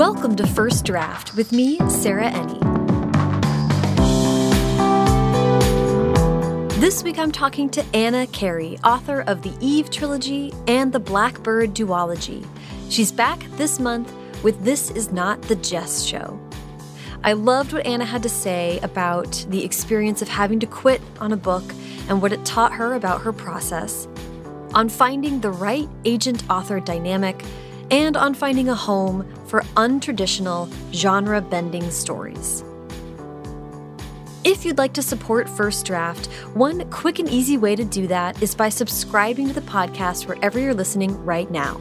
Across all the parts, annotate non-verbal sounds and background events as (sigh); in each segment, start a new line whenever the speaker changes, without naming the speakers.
Welcome to First Draft with me, Sarah Enni. This week I'm talking to Anna Carey, author of the Eve trilogy and the Blackbird duology. She's back this month with This Is Not the Jess Show. I loved what Anna had to say about the experience of having to quit on a book and what it taught her about her process, on finding the right agent author dynamic, and on finding a home for untraditional, genre bending stories. If you'd like to support First Draft, one quick and easy way to do that is by subscribing to the podcast wherever you're listening right now,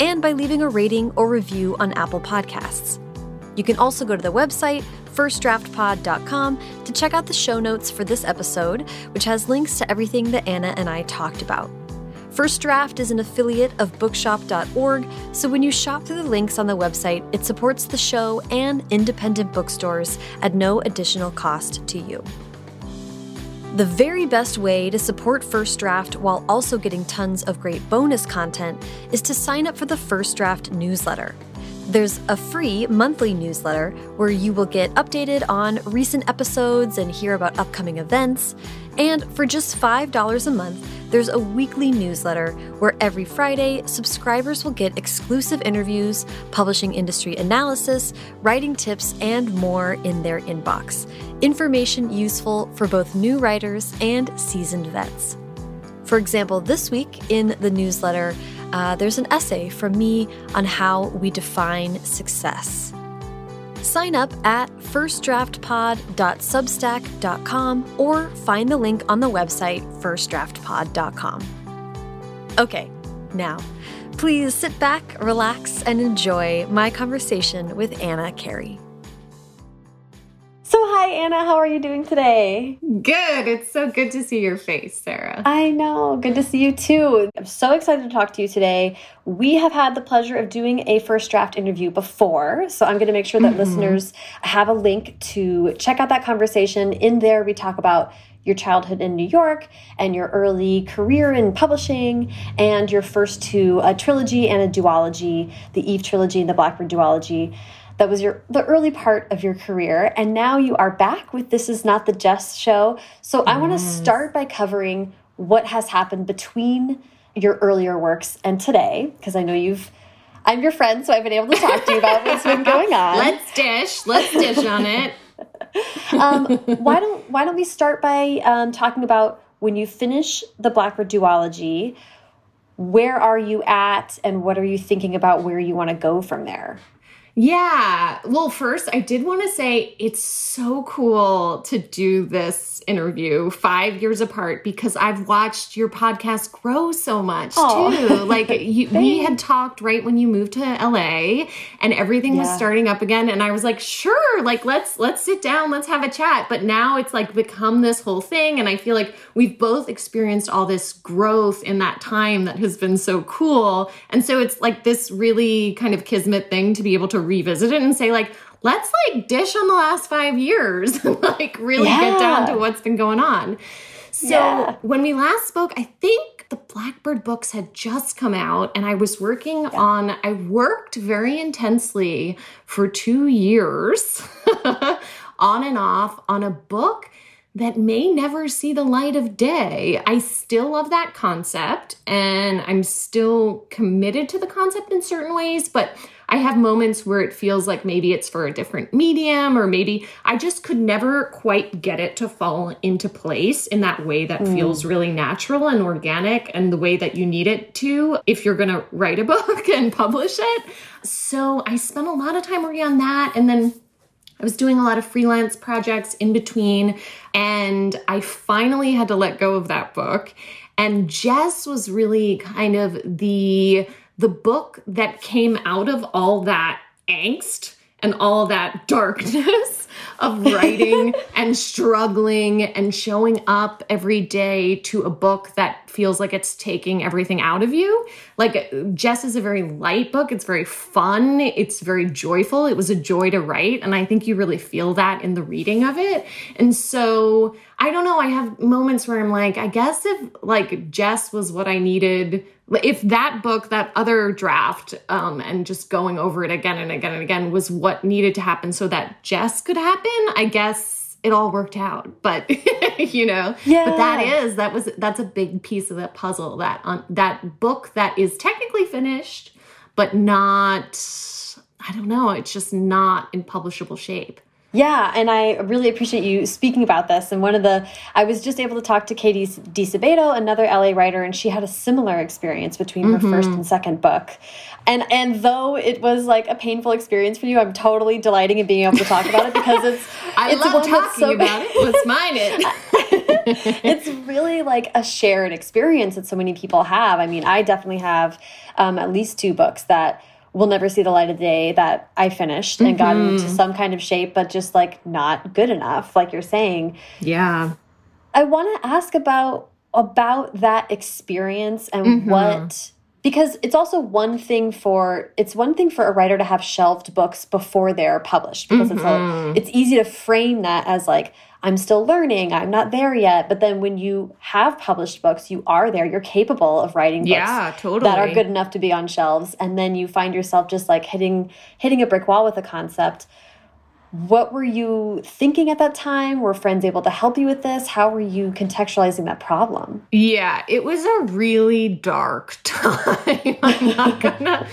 and by leaving a rating or review on Apple Podcasts. You can also go to the website, firstdraftpod.com, to check out the show notes for this episode, which has links to everything that Anna and I talked about. First Draft is an affiliate of bookshop.org, so when you shop through the links on the website, it supports the show and independent bookstores at no additional cost to you. The very best way to support First Draft while also getting tons of great bonus content is to sign up for the First Draft newsletter. There's a free monthly newsletter where you will get updated on recent episodes and hear about upcoming events. And for just $5 a month, there's a weekly newsletter where every Friday, subscribers will get exclusive interviews, publishing industry analysis, writing tips, and more in their inbox. Information useful for both new writers and seasoned vets. For example, this week in the newsletter, uh, there's an essay from me on how we define success. Sign up at firstdraftpod.substack.com or find the link on the website firstdraftpod.com. Okay, now, please sit back, relax, and enjoy my conversation with Anna Carey. Anna. How are you doing today?
Good. It's so good to see your face, Sarah.
I know. Good to see you too. I'm so excited to talk to you today. We have had the pleasure of doing a first draft interview before, so I'm going to make sure that mm -hmm. listeners have a link to check out that conversation. In there, we talk about your childhood in New York and your early career in publishing and your first two a trilogy and a duology, the Eve trilogy and the Blackbird duology that was your the early part of your career and now you are back with this is not the Jess show. So i want to start by covering what has happened between your earlier works and today because i know you've i'm your friend so i've been able to talk to you about what's been going on. (laughs)
Let's dish let's dish on it. (laughs)
Um, why don't why don't we start by um, talking about when you finish the blackbird duology where are you at and what are you thinking about where you want to go from there
yeah. Well, first, I did want to say it's so cool to do this interview five years apart because I've watched your podcast grow so much oh. too. Like, (laughs) you, we had talked right when you moved to LA and everything yeah. was starting up again. And I was like, sure, like, let's, let's sit down, let's have a chat. But now it's like become this whole thing. And I feel like we've both experienced all this growth in that time that has been so cool. And so it's like this really kind of kismet thing to be able to revisit it and say like let's like dish on the last five years (laughs) like really yeah. get down to what's been going on so yeah. when we last spoke i think the blackbird books had just come out and i was working yeah. on i worked very intensely for two years (laughs) on and off on a book that may never see the light of day. I still love that concept and I'm still committed to the concept in certain ways, but I have moments where it feels like maybe it's for a different medium, or maybe I just could never quite get it to fall into place in that way that mm. feels really natural and organic and the way that you need it to if you're going to write a (laughs) book and publish it. So I spent a lot of time working on that. And then I was doing a lot of freelance projects in between, and I finally had to let go of that book. And Jess was really kind of the the book that came out of all that angst and all that darkness (laughs) of writing (laughs) and struggling and showing up every day to a book that feels like it's taking everything out of you. Like Jess is a very light book. It's very fun. It's very joyful. It was a joy to write. And I think you really feel that in the reading of it. And so I don't know. I have moments where I'm like, I guess if like Jess was what I needed if that book, that other draft, um, and just going over it again and again and again was what needed to happen so that Jess could happen, I guess it all worked out. But (laughs) you know,
yeah.
But that is that was that's a big piece of that puzzle. That um, that book that is technically finished, but not. I don't know. It's just not in publishable shape.
Yeah, and I really appreciate you speaking about this. And one of the, I was just able to talk to Catie Disabato, another LA writer, and she had a similar experience between her mm -hmm. first and second book. And and though it was like a painful experience for you, I'm totally delighting in being able to talk about it because it's. (laughs)
I
it's
love talking so about it. Let's mine it. (laughs)
it's really like a shared experience that so many people have. I mean, I definitely have um, at least two books that will never see the light of day that I finished and mm -hmm. got into mm-hmm. some kind of shape, but just like not good enough, like you're saying.
Yeah.
I want to ask about about that experience and mm -hmm. what because it's also one thing for it's one thing for a writer to have shelved books before they're published because mm -hmm. it's a, mm-hmm. it's easy to frame that as like I'm still learning, I'm not there yet. But then when you have published books, you are there. You're capable of writing books
yeah, totally.
that are good enough to be on shelves. And then you find yourself just like hitting hitting a brick wall with a concept. What were you thinking at that time? Were friends able to help you with this? How were you contextualizing that problem?
Yeah, it was a really dark (laughs) time. I'm not gonna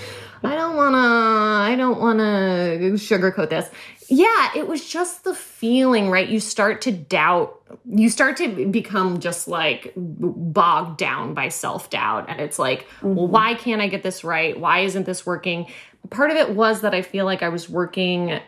I don't wanna I don't wanna sugarcoat this yeah, it was just the feeling, right? You start to doubt, you start to become just like bogged down by self doubt. And it's like, mm-hmm. well, why can't I get this right? Why isn't this working? Part of it was that I feel like I was working,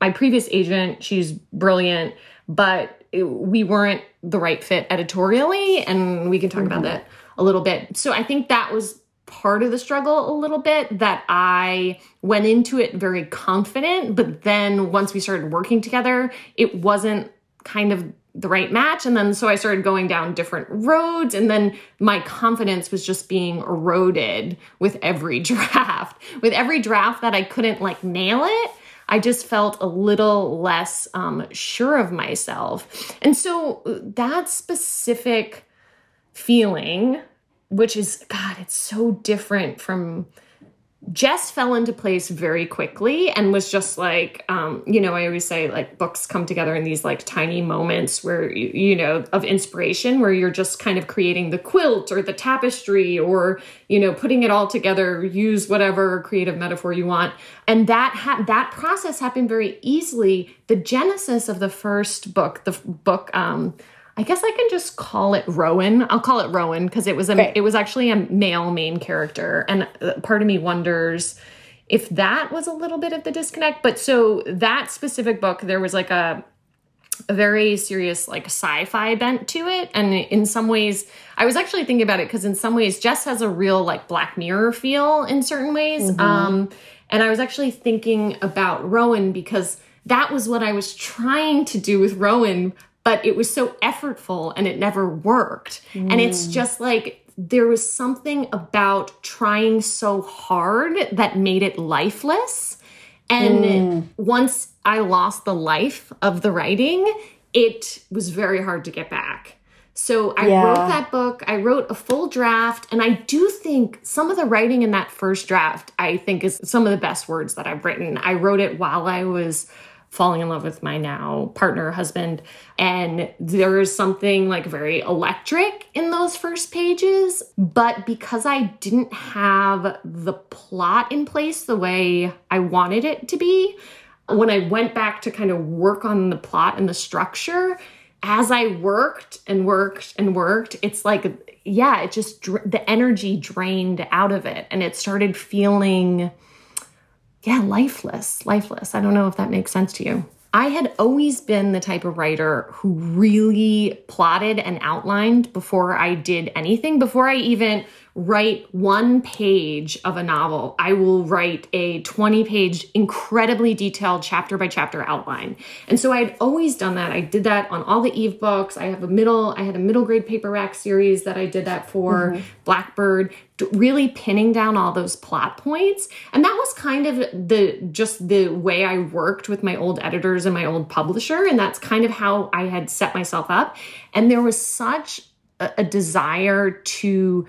my, previous agent, she's brilliant, but it, we weren't the right fit editorially. And we can talk mm-hmm. about that a little bit. So I think that was part of the struggle a little bit that I went into it very confident, but then once we started working together, it wasn't kind of the right match. And then so I started going down different roads, and then my confidence was just being eroded with every (laughs) draft. With every draft that I couldn't like nail it, I just felt a little less um, sure of myself. And so that specific feeling which is god it's so different from Jess fell into place very quickly and was just like, um, you know, I always say like books come together in these like tiny moments where, you, you know, of inspiration where you're just kind of creating the quilt or the tapestry or, you know, putting it all together, use whatever creative metaphor you want. And that, ha- that process happened very easily. The genesis of the first book, the book, um, I guess I can just call it Rowan. I'll call it Rowan because it was a okay. it was actually a male main character, and uh, part of me wonders if that was a little bit of the disconnect. But so that specific book, there was like a a very serious like sci-fi bent to it and in some ways i was actually thinking about it because in some ways jess has a real like black mirror feel in certain ways mm-hmm. um and i was actually thinking about rowan because that was what i was trying to do with rowan but it was so effortful and it never worked. Mm. And it's mm. just like there was something about trying so hard that made it lifeless. And mm. once I lost the life of the writing, it was very hard to get back. So I yeah. wrote that book, I wrote a full draft, and I do think some of the writing in that first draft, I think is some of the best words that I've written. I wrote it while I was falling in love with my now partner, husband. And there is something like very electric in those first pages. But because I didn't have the plot in place the way I wanted it to be, when I went back to kind of work on the plot and the structure, as I worked and worked and worked, it's like, yeah, it just, the energy drained out of it. And it started feeling yeah, lifeless, lifeless. I don't know if that makes sense to you. I had always been the type of writer who really plotted and outlined before I did anything, before I even write one page of a novel, I will write a 20 page, incredibly detailed chapter by chapter outline. And so I'd always done that. I did that on all the Eve books. I have a middle, I had a middle grade paper rack series that I did that for, mm-hmm. Blackbird, really pinning down all those plot points. And that was kind of the just the way I worked with my old editors and my old publisher. And that's kind of how I had set myself up. And there was such a, a desire to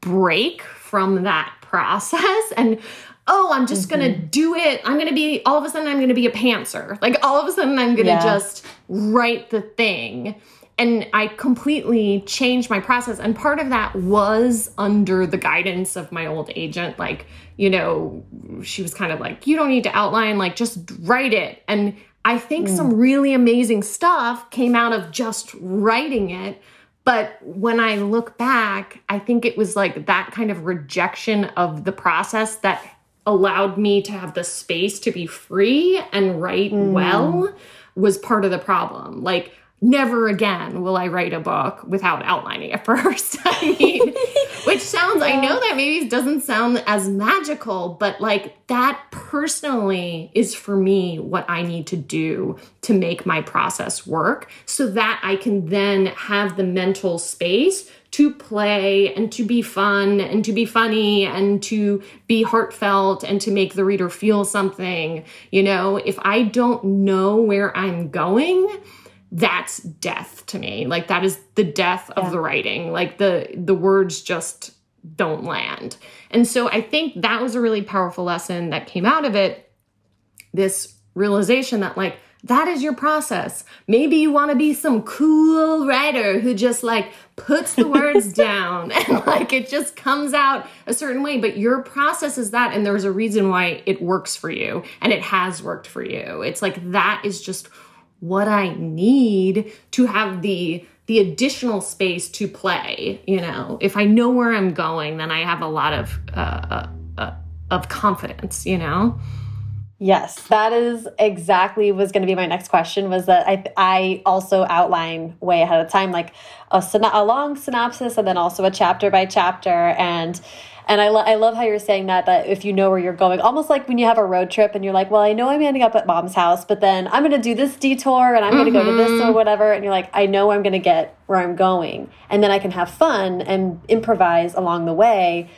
break from that process and oh, I'm just mm-hmm. gonna do it. I'm gonna be all of a sudden I'm gonna be a pantser. Like all of a sudden I'm gonna yeah. just write the thing. And I completely changed my process. And part of that was under the guidance of my old agent. Like, you know, she was kind of like, you don't need to outline, like, just write it. And I think mm. some really amazing stuff came out of just writing it. But when I look back, I think it was like that kind of rejection of the process that allowed me to have the space to be free and write mm. well was part of the problem. Like, never again will I write a book without outlining it (laughs) first. I mean, (laughs) which sounds, I know that maybe doesn't sound as magical, but like that personally is for me what I need to do to make my process work so that I can then have the mental space to play and to be fun and to be funny and to be heartfelt and to make the reader feel something. You know, if I don't know where I'm going, that's death to me. Like that is the death of yeah. the writing. Like the the words just don't land. And so I think that was a really powerful lesson that came out of it. This realization that like that is your process. Maybe you want to be some cool writer who just like puts the words (laughs) down (laughs) and like it just comes out a certain way, but your process is that and there's a reason why it works for you and it has worked for you. It's like that is just what I need to have the the additional space to play. You know, if I know where I'm going, then I have a lot of uh, uh, uh, of confidence. You know.
Yes, that is exactly was going to be my next question. Was that I I also outline way ahead of time, like a, a long synopsis, and then also a chapter by chapter, and and I, lo I love how you're saying that, that if you know where you're going, almost like when you have a road trip and you're like, well, I know I'm ending up at mom's house, but then I'm going to do this detour and I'm mm -hmm. going to go to this or mm-hmm. whatever. And you're like, I know I'm going to get where I'm going. And then I can have fun and improvise along the way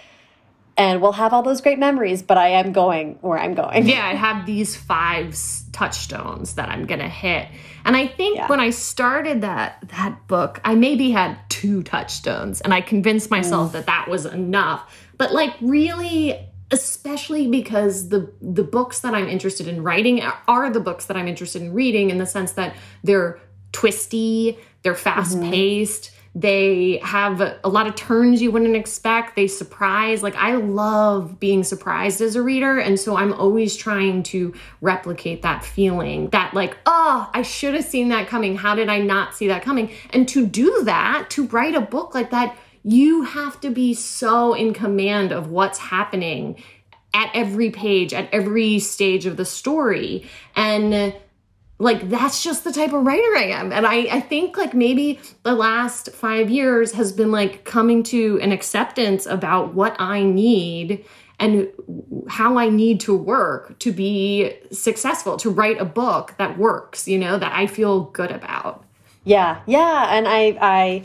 and we'll have all those great memories, but I am going where I'm going.
Yeah, I have these five touchstones that I'm going to hit. And I think yeah. when I started that that book, I maybe had two touchstones and I convinced myself mm. that that was enough. But like really especially because the the books that I'm interested in writing are the books that I'm interested in reading in the sense that they're twisty, they're fast paced, mm-hmm. they have a lot of turns you wouldn't expect, they surprise. Like I love being surprised as a reader and so I'm always trying to replicate that feeling that like, oh, I should have seen that coming. How did I not see that coming? And to do that, to write a book like that you have to be so in command of what's happening at every page, at every stage of the story. And like that's just the type of writer I am. And I, I think like maybe the last five years has been like coming to an acceptance about what I need and how I need to work to be successful, to write a book that works, you know, that I feel good about.
Yeah, yeah. And I I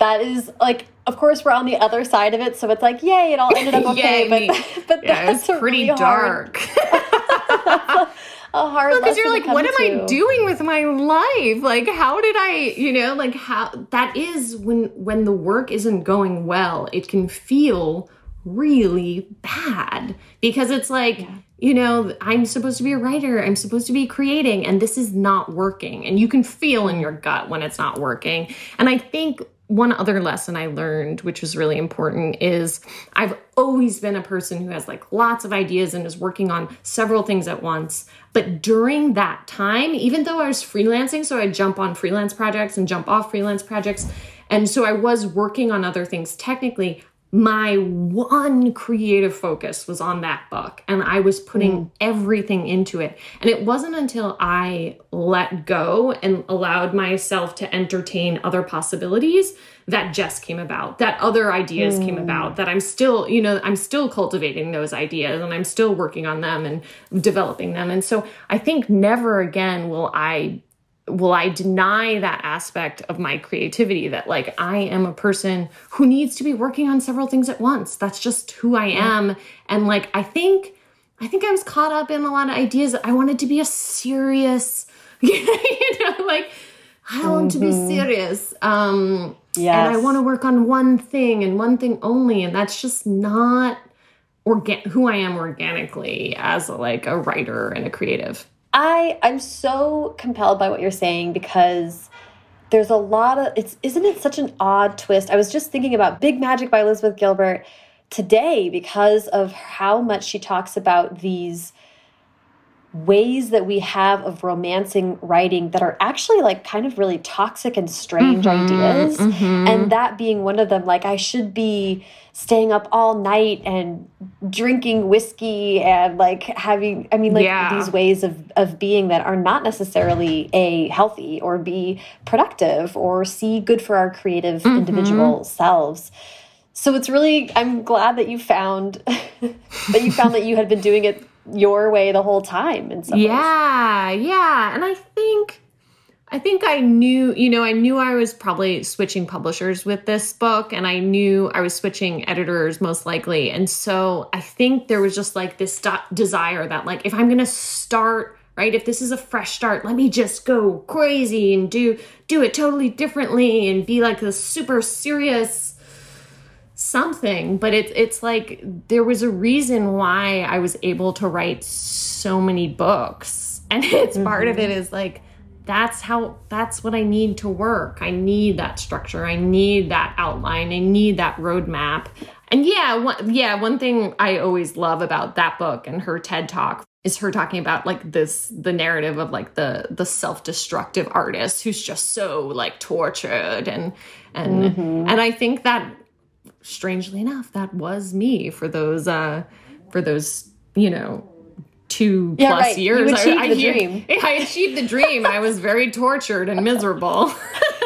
that is like of course we're on the other side of it so it's like yay it all ended up (laughs) okay but (laughs) but
yeah, that's pretty really dark
hard, (laughs) a hard
because you're like what am to. i doing with my life like how did i you know like how that is when when the work isn't going well it can feel really bad because it's like yeah. you know i'm supposed to be a writer i'm supposed to be creating and this is not working and you can feel in your gut when it's not working and i think one other lesson I learned, which was really important, is I've always been a person who has like lots of ideas and is working on several things at once. But during that time, even though I was freelancing, so I'd jump on freelance projects and jump off freelance projects. And so I was working on other things technically my one creative focus was on that book and I was putting mm. everything into it. And it wasn't until I let go and allowed myself to entertain other possibilities that Jess came about, that other ideas mm. came about, that I'm still, you know, I'm still cultivating those ideas and I'm still working on them and developing them. And so I think never again will I will I deny that aspect of my creativity that like I am a person who needs to be working on several things at once. That's just who I am. And like I think I think I was caught up in a lot of ideas. I wanted to be a serious, (laughs) you know, like I want to be
Mm-hmm.
serious. Um,
Yes.
and I want to work on one thing and one thing only, and that's just not organ- who I am organically as a, like a writer and a creative.
I I'm so compelled by what you're saying because there's a lot of it's isn't it such an odd twist? I was just thinking about Big Magic by Elizabeth Gilbert today because of how much she talks about these ways that we have of romancing writing that are actually like kind of really toxic and strange mm-hmm, ideas. Mm-hmm. and that being one of them like i should be staying up all night and drinking whiskey and like having i mean like
Yeah.
these ways of of being that are not necessarily a healthy or be productive or see good for our creative mm-hmm. individual selves. So it's really i'm glad that you found (laughs) that you found that you had been doing it your way the whole time in some ways.
Yeah, yeah. And I think I think I knew, you know, I knew I was probably switching publishers with this book and I knew I was switching editors most likely. And so I think there was just like this desire that like if I'm going to start right if this is a fresh start let me just go crazy and do do it totally differently and be like this super serious something but it's it's like there was a reason why I was able to write so many books. (laughs) And it's part of it mm-hmm. is like that's how that's what I need to work. I need that structure. I need that outline. I need that roadmap. And yeah one, yeah one thing I always love about that book and her TED talk is her talking about like this the narrative of like the the self-destructive artist who's just so like tortured and and mm-hmm. and I think that strangely enough, that was me for those uh for those, you know, two
Yeah,
plus
right. You
years.
achieved
I,
the
I,
dream. (laughs)
I achieved the dream. I was very tortured and miserable.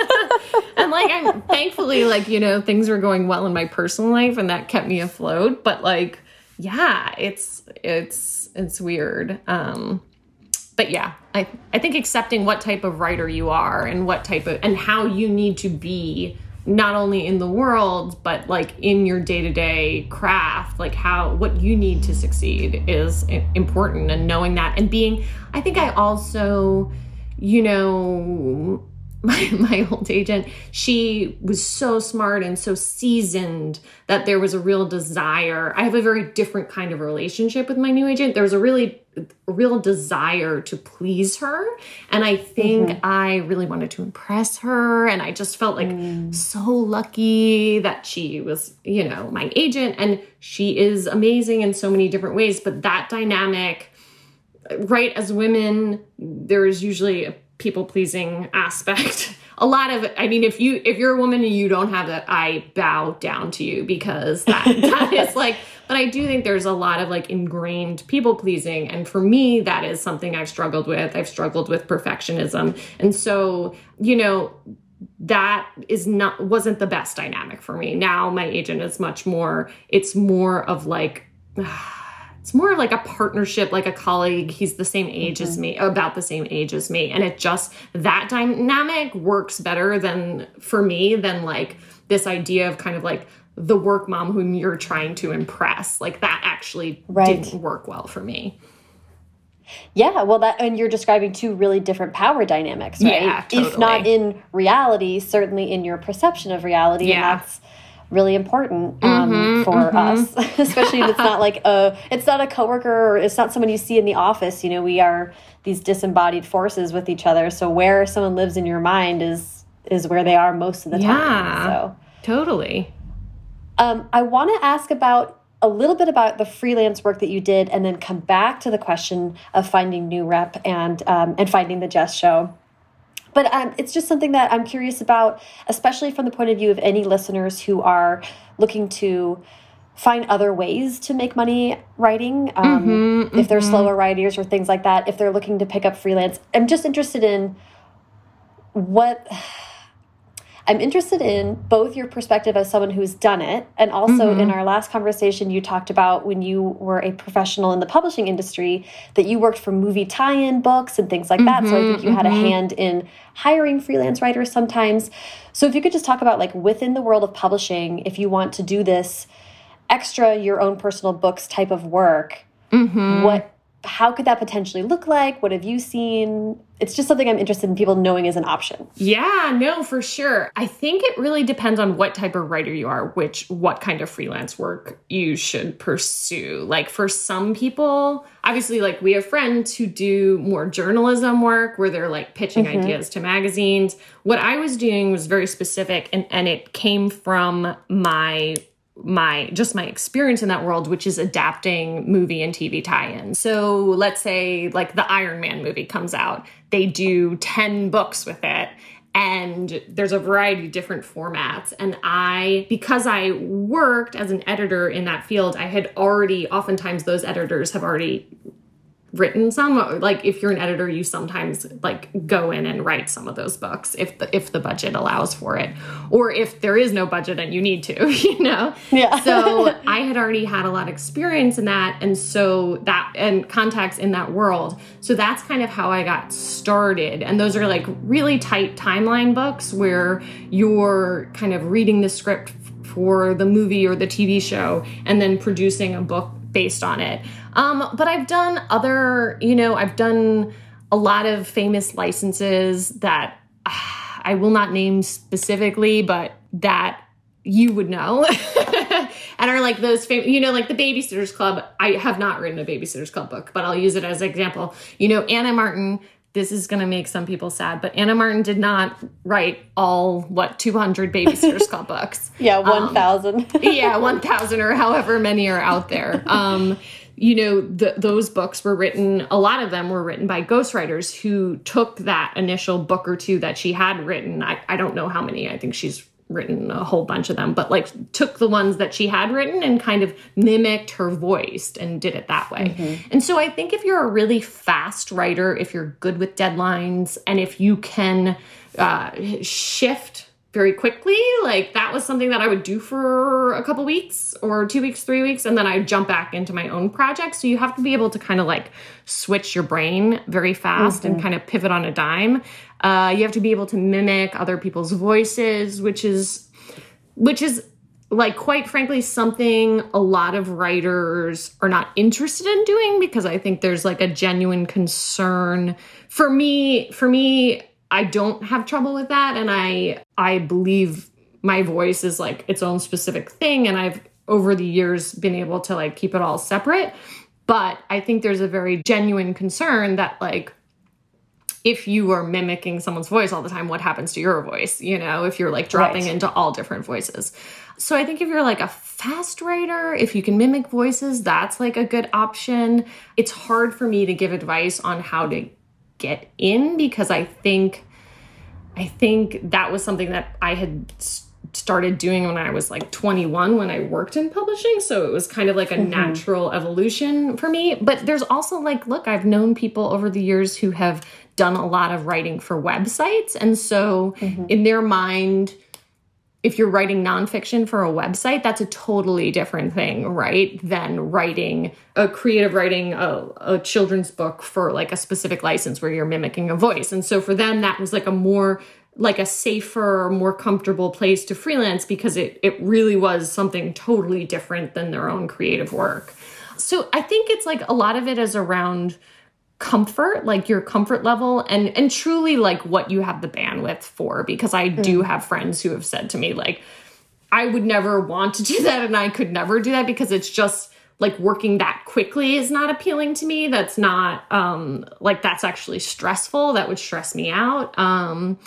(laughs) and like I'm thankfully like, you know, things were going well in my personal life and that kept me afloat. But like, yeah, it's it's it's weird. Um but yeah, I I think accepting what type of writer you are and what type of and how you need to be not only in the world but like in your day-to-day craft like how what you need to succeed is important and knowing that and being I think I also you know (laughs) my, my old agent she was so smart and so seasoned that there was a real desire. I have a very different kind of relationship with my new agent. There was a really real desire to please her. And i think mm-hmm. i really wanted to impress her. And i just felt like mm. so lucky that she was you know my agent. And she is amazing in so many different ways. But that dynamic right as women there's usually a people pleasing aspect. (laughs) A lot of i mean if you if you're a woman and you don't have that i bow down to you because that, (laughs) that is like but i do think there's a lot of like ingrained people pleasing and for me that is something i've struggled with i've struggled with perfectionism and so you know that is not wasn't the best dynamic for me now my agent is much more it's more of like (sighs) it's more of like a partnership, like a colleague. He's the same age as mm-hmm. me, about the same age as me. And it just, that dynamic works better than for me than like this idea of kind of like the work mom whom you're trying to impress. Like that actually
Right.
didn't work well for me.
Yeah, well, that and you're describing two really different power dynamics, right?
Yeah,
If not in reality, certainly in your perception of reality,
Yeah.
and that's really important um, for us, (laughs) especially if it's not like a, it's not a coworker or it's not someone you see in the office. You know, we are these disembodied forces with each other. So where someone lives in your mind is is where they are most of the time. So.
Totally.
Um, I want to ask about a little bit about the freelance work that you did, and then come back to the question of finding new rep and um, and finding the Jess show. But um, it's just something that I'm curious about, especially from the point of view of any listeners who are looking to find other ways to make money writing. Um, if they're slower writers or things like that, if they're looking to pick up freelance, I'm just interested in what I'm interested in both your perspective as someone who's done it, and also mm-hmm. in our last conversation, you talked about when you were a professional in the publishing industry that you worked for movie tie in books and things like that. So I think mm-hmm, you had a mm-hmm. hand in hiring freelance writers sometimes. So if you could just talk about, like, within the world of publishing, if you want to do this extra your own personal books type of work, what how could that potentially look like? What have you seen? It's just something I'm interested in people knowing as an option.
Yeah, no, for sure. I think it really depends on what type of writer you are, which what kind of freelance work you should pursue. Like for some people, obviously like we have friends who do more journalism work where they're like pitching mm -hmm. ideas to magazines. What I was doing was very specific and and it came from my my just my experience in that world which is adapting movie and tv tie-ins. So let's say like the iron man movie comes out they do 10 books with it and there's a variety of different formats. And i because i worked as an editor in that field i had already oftentimes those editors have already written some like if you're an editor you sometimes like go in and write some of those books if the if the budget allows for it or if there is no budget and you need to (laughs) you know?
Yeah.
So i had already had a lot of experience in that and so that and contacts in that world. So that's kind of how i got started. And those are like really tight timeline books where you're kind of reading the script for the movie or the tv show and then producing a book based on it. Um, but I've done other, you know, I've done a lot of famous licenses that uh, I will not name specifically, but that you would know (laughs) and are like those famous, you know, like the Babysitters Club. I have not written a Babysitters Club book, but I'll use it as an example. You know, anna Martin this is going to make some people sad, but Anna Martin did not write all, what, 200 Babysitters Club books. (laughs)
Yeah, 1,000. Um, (laughs)
yeah, 1,000 or however many are out there. Um, you know, the, those books were written, a lot of them were written by ghostwriters who took that initial book or two that she had written. I, I don't know how many, I think she's written a whole bunch of them, but like took the ones that she had written and kind of mimicked her voice and did it that way. Mm-hmm. And so I think if you're a really fast writer, if you're good with deadlines, and if you can uh, shift very quickly, like that was something that I would do for a couple weeks or two weeks, three weeks, and then I jump back into my own project. So you have to be able to kind of like switch your brain very fast mm-hmm. and kind of pivot on a dime. Uh, you have to be able to mimic other people's voices, which is which is like quite frankly something a lot of writers are not interested in doing because I think there's like a genuine concern for me for me I don't have trouble with that and I I believe my voice is like its own specific thing and I've over the years been able to like keep it all separate but I think there's a very genuine concern that like if you are mimicking someone's voice all the time, what happens to your voice? You know, if you're like dropping right. into all different voices. So I think if you're like a fast writer, if you can mimic voices, that's like a good option. It's hard for me to give advice on how to get in because I think I think that was something that I had started doing when I was like 21 when I worked in publishing. So it was kind of like a mm-hmm. natural evolution for me. But there's also like, look, I've known people over the years who have done a lot of writing for websites. And so mm-hmm. in their mind, if you're writing nonfiction for a website, that's a totally different thing, right? Than writing a creative writing a, a, children's book for like a specific license where you're mimicking a voice. And so for them, that was like a more like a safer, more comfortable place to freelance because it it really was something totally different than their own creative work. So I think it's like a lot of it is around comfort like your comfort level and and truly like what you have the bandwidth for because i mm. do have friends who have said to me like i would never want to do (laughs) that and i could never do that because it's just like working that quickly is not appealing to me. That's not um like that's actually stressful. That would stress me out. Um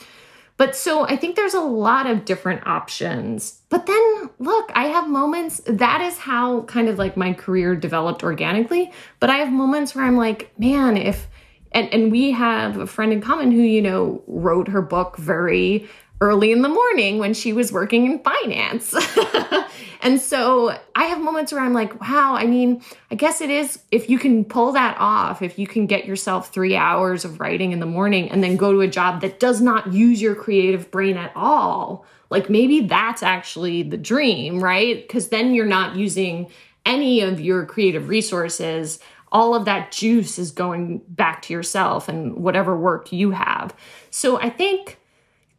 but so I think there's a lot of different options. But then look, I have moments that is how kind of like my career developed organically. But I have moments where I'm like, man, if and and we have a friend in common who, you know, wrote her book very early in the morning when she was working in finance. (laughs) and so I have moments where I'm like, wow, I mean, I guess it is if you can pull that off, if you can get yourself three hours of writing in the morning and then go to a job that does not use your creative brain at all, like maybe that's actually the dream, right? Because then you're not using any of your creative resources all of that juice is going back to yourself and whatever work you have. So I think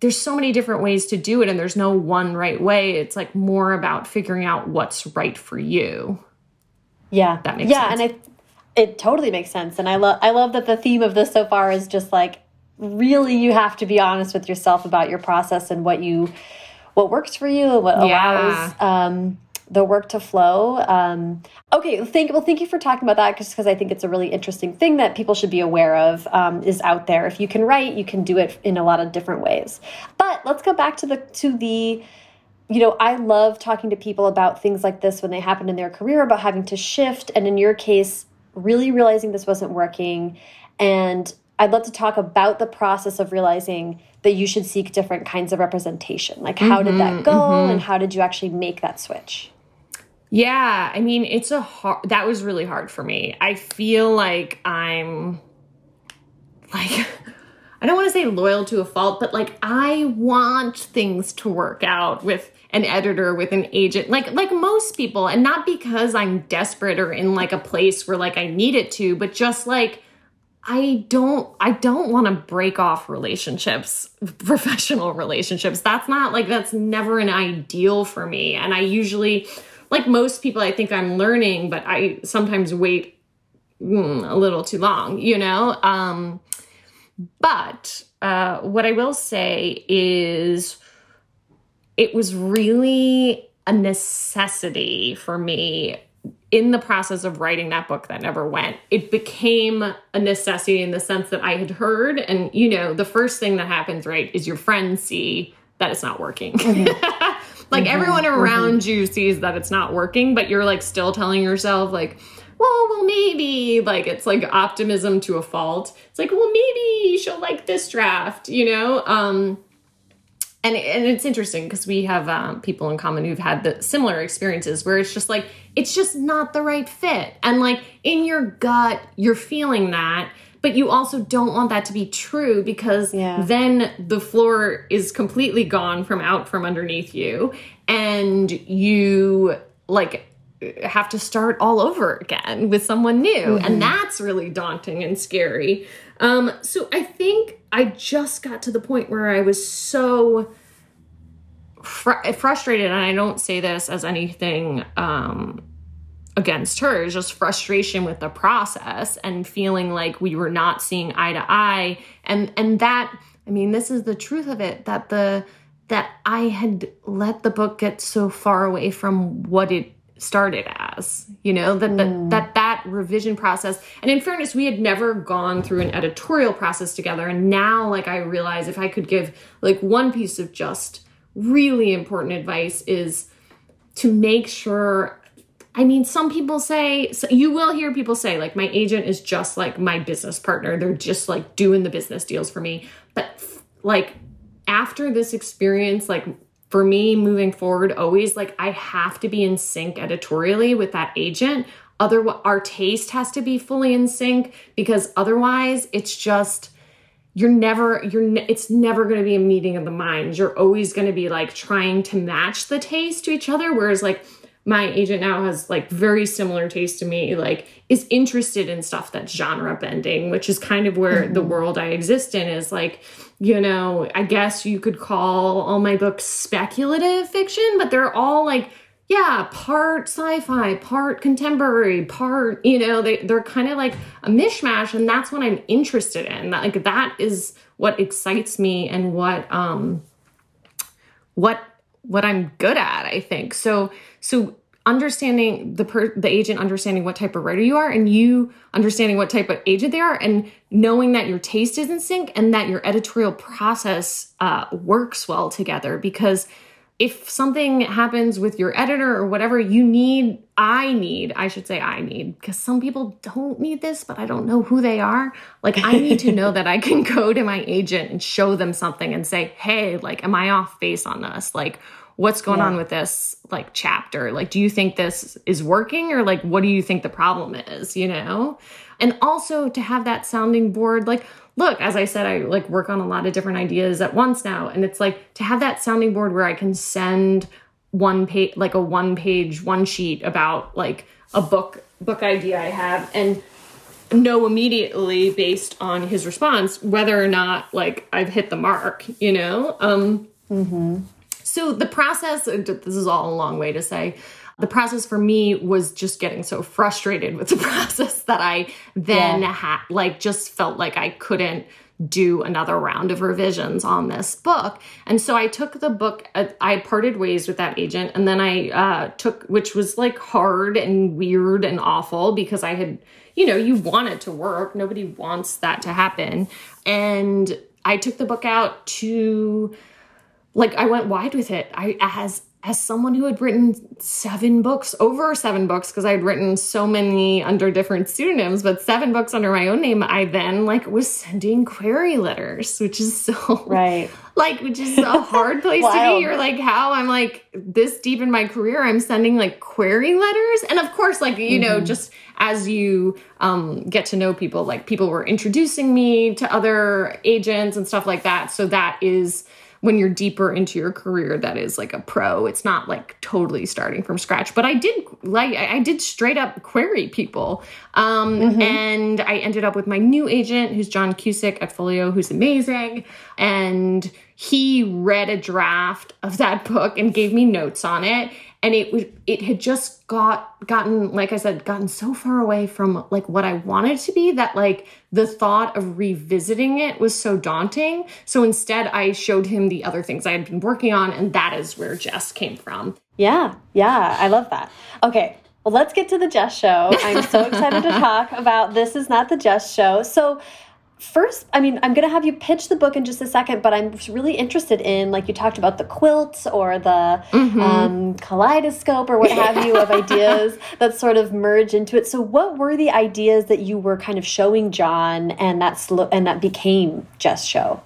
there's so many different ways to do it and there's no one right way it's like more about figuring out what's right for you
yeah
that makes sense.
yeah
sense.
and i it totally makes sense. And I love I love that the theme of this so far is just like really you have to be honest with yourself about your process and what you what works for you and what allows yeah. um, the work to flow. Um, okay, thank well, thank you for talking about that because I think it's a really interesting thing that people should be aware of um, is out there. If you can write, you can do it in a lot of different ways. But let's go back to the to the you know, I love talking to people about things like this when they happen in their career about having to shift. And in your case, really realizing this wasn't working. And I'd love to talk about the process of realizing that you should seek different kinds of representation. Like, how mm -hmm, did that mm-hmm, go? Mm -hmm. And how did you actually make that switch?
Yeah, I mean, it's a hard, that was really hard for me. I feel like I'm like, (laughs) I don't want to say loyal to a fault, but like I want things to work out with an editor, with an agent, like like most people, and not because I'm desperate or in like a place where like I need it to, but just like I don't I don't want to break off relationships, (laughs) professional relationships. That's not like that's never an ideal for me. And I usually like most people, I think I'm learning, but I sometimes wait mm, a little too long, you know? Um, but uh, what I will say is it was really a necessity for me in the process of writing that book that never went it became a necessity in the sense that i had heard and you know the first thing that happens right is your friends see that it's not working mm-hmm. (laughs) Like mm-hmm, everyone around mm-hmm. you sees that it's not working, but you're like still telling yourself like, well, well, maybe like it's like optimism to a fault. It's like, well, maybe she'll like this draft, you know? Um, and, and it's interesting because we have um, people in common who've had the similar experiences where it's just like it's just not the right fit and like in your gut you're feeling that but you also don't want that to be true because yeah. then the floor is completely gone from out from underneath you and you like have to start all over again with someone new mm-hmm. and that's really daunting and scary um so i think i just got to the point where i was so fr- frustrated and i don't say this as anything um against her. Just frustration with the process and feeling like we were not seeing eye to eye. And and that i mean this is the truth of it that the that i had let the book get so far away from what it started as you know that mm. that that revision process. And in fairness we had never gone through an editorial process together. And now like i realize if i could give like one piece of just really important advice is to make sure I mean, some people say, so you will hear people say, like, my agent is just like my business partner. They're just like doing the business deals for me. But like, after this experience, like, for me moving forward, always like, I have to be in sync editorially with that agent. Other, our taste has to be fully in sync because otherwise, it's just, you're never you're ne- it's never going to be a meeting of the minds you're always going to be like trying to match the taste to each other whereas like my agent now has like very similar taste to me like is interested in stuff that's genre bending which is kind of where mm-hmm. the world i exist in is like you know i guess you could call all my books speculative fiction but they're all like yeah part sci-fi part contemporary part you know they, they're kind of like a mishmash and that's what i'm interested in that like that is what excites me and what um what what I'm good at, I think. So so understanding the per, the agent understanding what type of writer you are and you understanding what type of agent they are and knowing that your taste is in sync and that your editorial process uh, works well together. Because if something happens with your editor or whatever you need i need i should say i need because some people don't need this but i don't know who they are. Like i need to know that i (laughs) can go to my agent and show them something and say hey like am i off base on this? Like what's going yeah. on with this like chapter? Like do you think this is working or like what do you think the problem is you know? And also to have that sounding board like look as i said i like work on a lot of different ideas at once now and it's like to have that sounding board where i can send one page like a one page one sheet about like a book book idea i have and know immediately based on his response whether or not like i've hit the mark you know? Um mm-hmm so the process, this is all a long way to say, the process for me was just getting so frustrated with the (laughs) process that I then yeah. had like just felt like I couldn't do another round of revisions on this book. And so I took the book, uh, I parted ways with that agent, and then I uh, took, which was like hard and weird and awful because I had, you know, you want it to work. Nobody wants that to happen. And I took the book out to, like, I went wide with it. I, as, as someone who had written seven books, over seven books, because I had written so many under different pseudonyms, but seven books under my own name, I then like was sending query letters, which is so
right, (laughs)
like which is a hard place to be. You're like, how I'm like this deep in my career, I'm sending like query letters, and of course, like you mm-hmm. know, just as you um, get to know people, like people were introducing me to other agents and stuff like that. So that is when you're deeper into your career that is like a pro it's not like totally starting from scratch. But i did like i did straight up query people um, mm-hmm. and i ended up with my new agent who's john cusick at folio who's amazing. And he read a draft of that book and gave me notes on it and it was it had just got gotten like i said gotten so far away from like what i wanted to be that like the thought of revisiting it was so daunting. So instead i showed him the other things i had been working on and that is where jess came from.
Yeah yeah i love that. Okay well let's get to the jess show. I'm so (laughs) excited to talk about this is not the jess show. So first i mean i'm going to have you pitch the book in just a second but i'm really interested in like you talked about the quilts or the mm -hmm. um, kaleidoscope or what have you of (laughs) ideas that sort of merge into it so what were the ideas that you were kind of showing john and that and that became jess show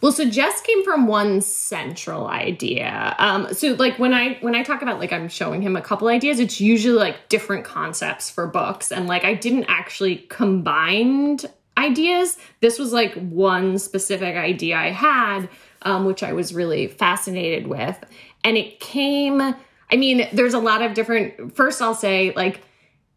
well, so Jess came from one central idea. Um, so like when I when I talk about like I'm showing him a couple ideas, it's usually like different concepts for books, and like I didn't actually combine ideas. This was like one specific idea I had, um, which I was really fascinated with. And it came, I mean, there's a lot of different, first, I'll say, like,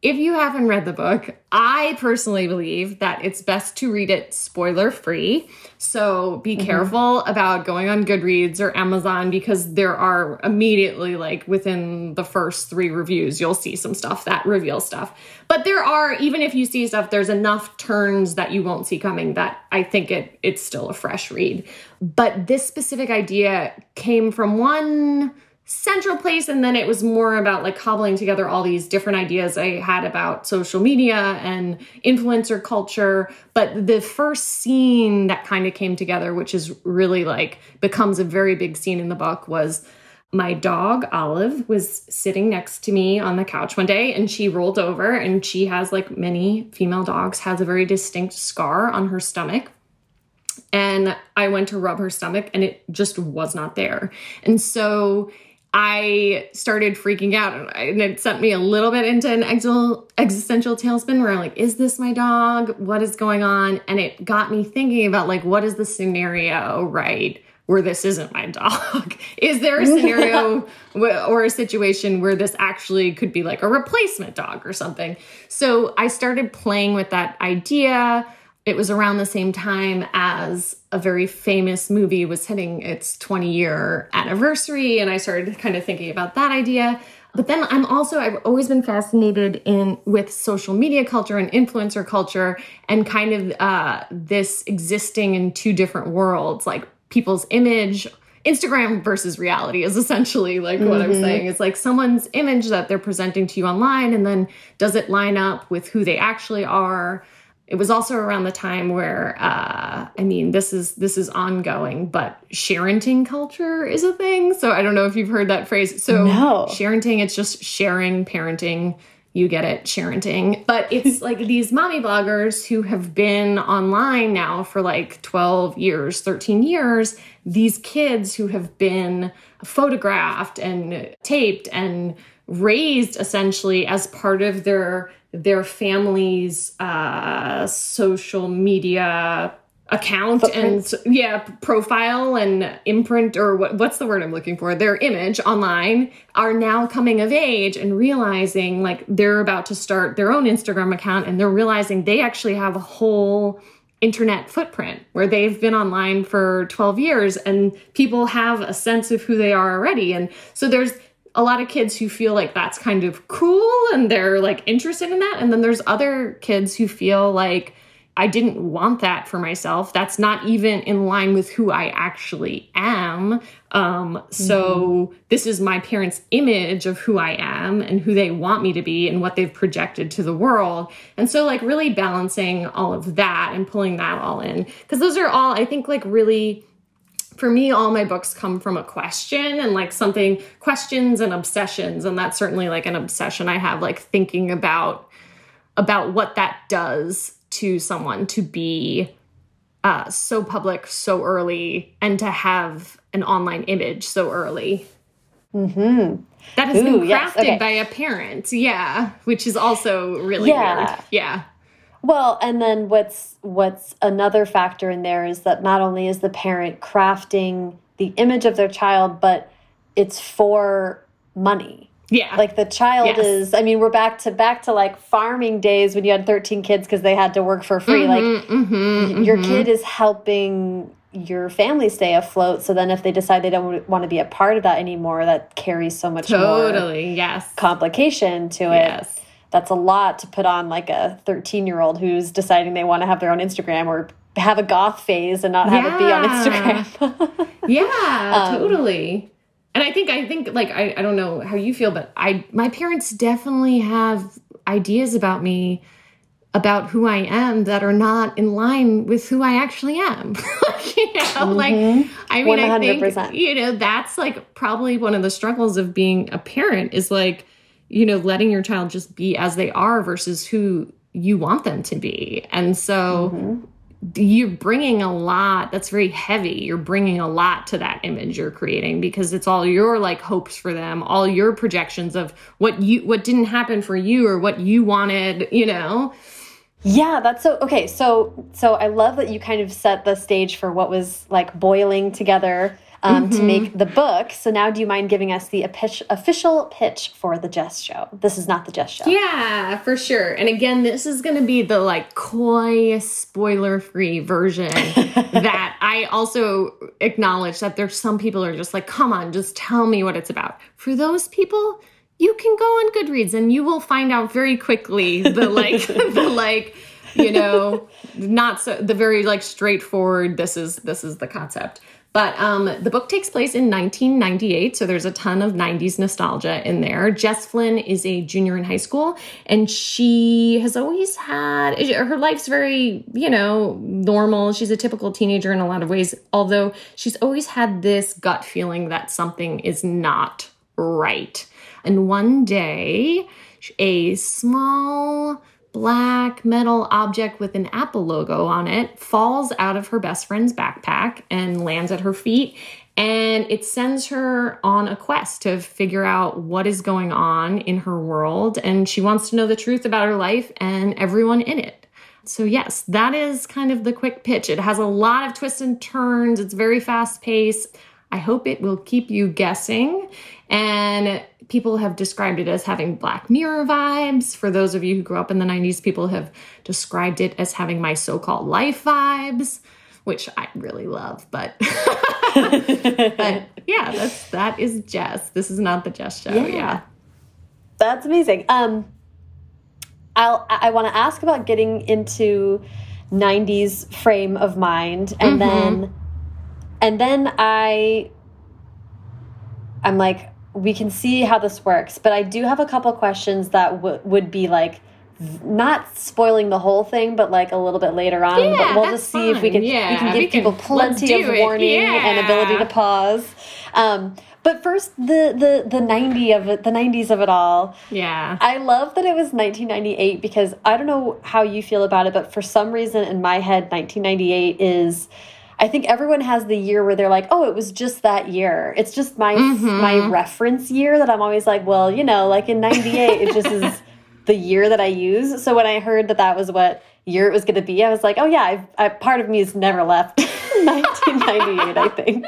if you haven't read the book, I personally believe that it's best to read it spoiler free. So be mm-hmm. careful about going on Goodreads or Amazon because there are immediately, like within the first three reviews, you'll see some stuff that reveals stuff. But there are, even if you see stuff, there's enough turns that you won't see coming that I think it it's still a fresh read. But this specific idea came from one central place and then it was more about like cobbling together all these different ideas i had about social media and influencer culture. But the first scene that kind of came together which is really like becomes a very big scene in the book was my dog olive was sitting next to me on the couch one day and she rolled over and she has like many female dogs has a very distinct scar on her stomach. And i went to rub her stomach and it just was not there. And so I started freaking out and it sent me a little bit into an existential tailspin where I'm like, is this my dog? What is going on? And it got me thinking about like, what is the scenario, right? Where this isn't my dog? (laughs) is there a scenario (laughs) or a situation where this actually could be like a replacement dog or something? So I started playing with that idea it was around the same time as a very famous movie was hitting its 20 year anniversary. And I started kind of thinking about that idea. But then I'm also, I've always been fascinated in with social media culture and influencer culture and kind of uh, this existing in two different worlds, like people's image Instagram versus reality is essentially like what mm-hmm. I'm saying. It's like someone's image that they're presenting to you online, and then does it line up with who they actually are? It was also around the time where, uh, I mean, this is this is ongoing, but sharenting culture is a thing. So I don't know if you've heard that phrase. So
no.
sharenting, it's just sharing, parenting. You get it, sharenting. But it's (laughs) like these mommy bloggers who have been online now for like 12 years, 13 years. These kids who have been photographed and taped and raised essentially as part of their their family's uh, social media account Footprint. and yeah profile and imprint or what, what's the word i'm looking for their image online are now coming of age and realizing like they're about to start their own instagram account and they're realizing they actually have a whole internet footprint where they've been online for 12 years and people have a sense of who they are already and so there's a lot of kids who feel like that's kind of cool and they're like interested in that. And then there's other kids who feel like I didn't want that for myself. That's not even in line with who I actually am. Um, so mm-hmm. this is my parents' image of who I am and who they want me to be and what they've projected to the world. And so like really balancing all of that and pulling that all in. Because those are all, I think, like really for me, all my books come from a question and like something questions and obsessions. And that's certainly like an obsession I have, like thinking about about what that does to someone to be uh, so public so early and to have an online image so early.
Mm-hmm.
That has Ooh, been crafted yes. okay. by a parent, yeah, which is also really yeah. weird. Yeah.
Well, and then what's what's another factor in there is that not only is the parent crafting the image of their child, but it's for money.
Yeah.
Like the child yes. is I mean, we're back to back to like farming days when you had 13 kids because they had to work for free. Mm -hmm, like mm -hmm, your mm -hmm. kid is helping your family stay afloat. So then if they decide they don't want to be a part of that anymore, that carries so much
totally,
yes. complication to it. Yes that's a lot to put on like a 13 year old who's deciding they want to have their own Instagram or have a goth phase and not have yeah. it be on Instagram. (laughs) (laughs)
yeah, um, totally. And I think I think like I, I don't know how you feel, but I my parents definitely have ideas about me about who I am that are not in line with who I actually am. (laughs) you know, mm -hmm. like I mean 100%. I think you know that's like probably one of the struggles of being a parent is like you know, letting your child just be as they are versus who you want them to be. And so mm-hmm. you're bringing a lot that's very heavy. You're bringing a lot to that image you're creating because it's all your like hopes for them, all your projections of what you what didn't happen for you or what you wanted, you know.
Yeah, that's so okay. So so I love that you kind of set the stage for what was like boiling together um, mm -hmm. to make mm-hmm. the book. So now, do you mind giving us the official pitch for the Jess Show? This is not the Jess Show.
Yeah, for sure. And again, this is going to be the like coy, spoiler-free version. (laughs) that I also acknowledge that there's some people are just like, come on, just tell me what it's about. For those people, you can go on Goodreads and you will find out very quickly the like (laughs) the like you know not so the very like straightforward this is this is the concept but um, the book takes place in 1998, so there's a ton of 90s nostalgia in there. Jess Flynn is a junior in high school, and she has always had her life's very, you know, normal. She's a typical teenager in a lot of ways, although she's always had this gut feeling that something is not right. And one day, a small black metal object with an Apple logo on it falls out of her best friend's backpack and lands at her feet. And it sends her on a quest to figure out what is going on in her world. And she wants to know the truth about her life and everyone in it. So, yes, that is kind of the quick pitch. It has a lot of twists and turns, it's very fast paced. I hope it will keep you guessing. And people have described it as having Black Mirror vibes. For those of you who grew up in the 90s, people have described it as having my so called life vibes, which I really love. But, (laughs) but yeah, that's, that is Jess. This is not the Jess show. Yeah. yeah.
That's amazing. Um, I'll, I want to ask about getting into 90s frame of mind and mm -hmm. then and then I I'm like we can see how this works. But I do have a couple questions that would be like not spoiling the whole thing, but like a little bit later on.
Yeah,
but
we'll just see
if we can
yeah,
we can give we people can, plenty of warning yeah. and ability to pause. Um, but first, the the the ninety of it, the nineties of it all.
Yeah,
I love that it was nineteen ninety eight because I don't know how you feel about it, but for some reason in my head, nineteen ninety eight is I think everyone has the year where they're like, oh, it was just that year. It's just my mm -hmm. my reference year that I'm always like, well, you know, like in 98, it just is (laughs) the year that I use. So when I heard that that was what year it was going to be, I was like, oh, yeah, I've, I, part of me has never left (laughs) 1998, I think.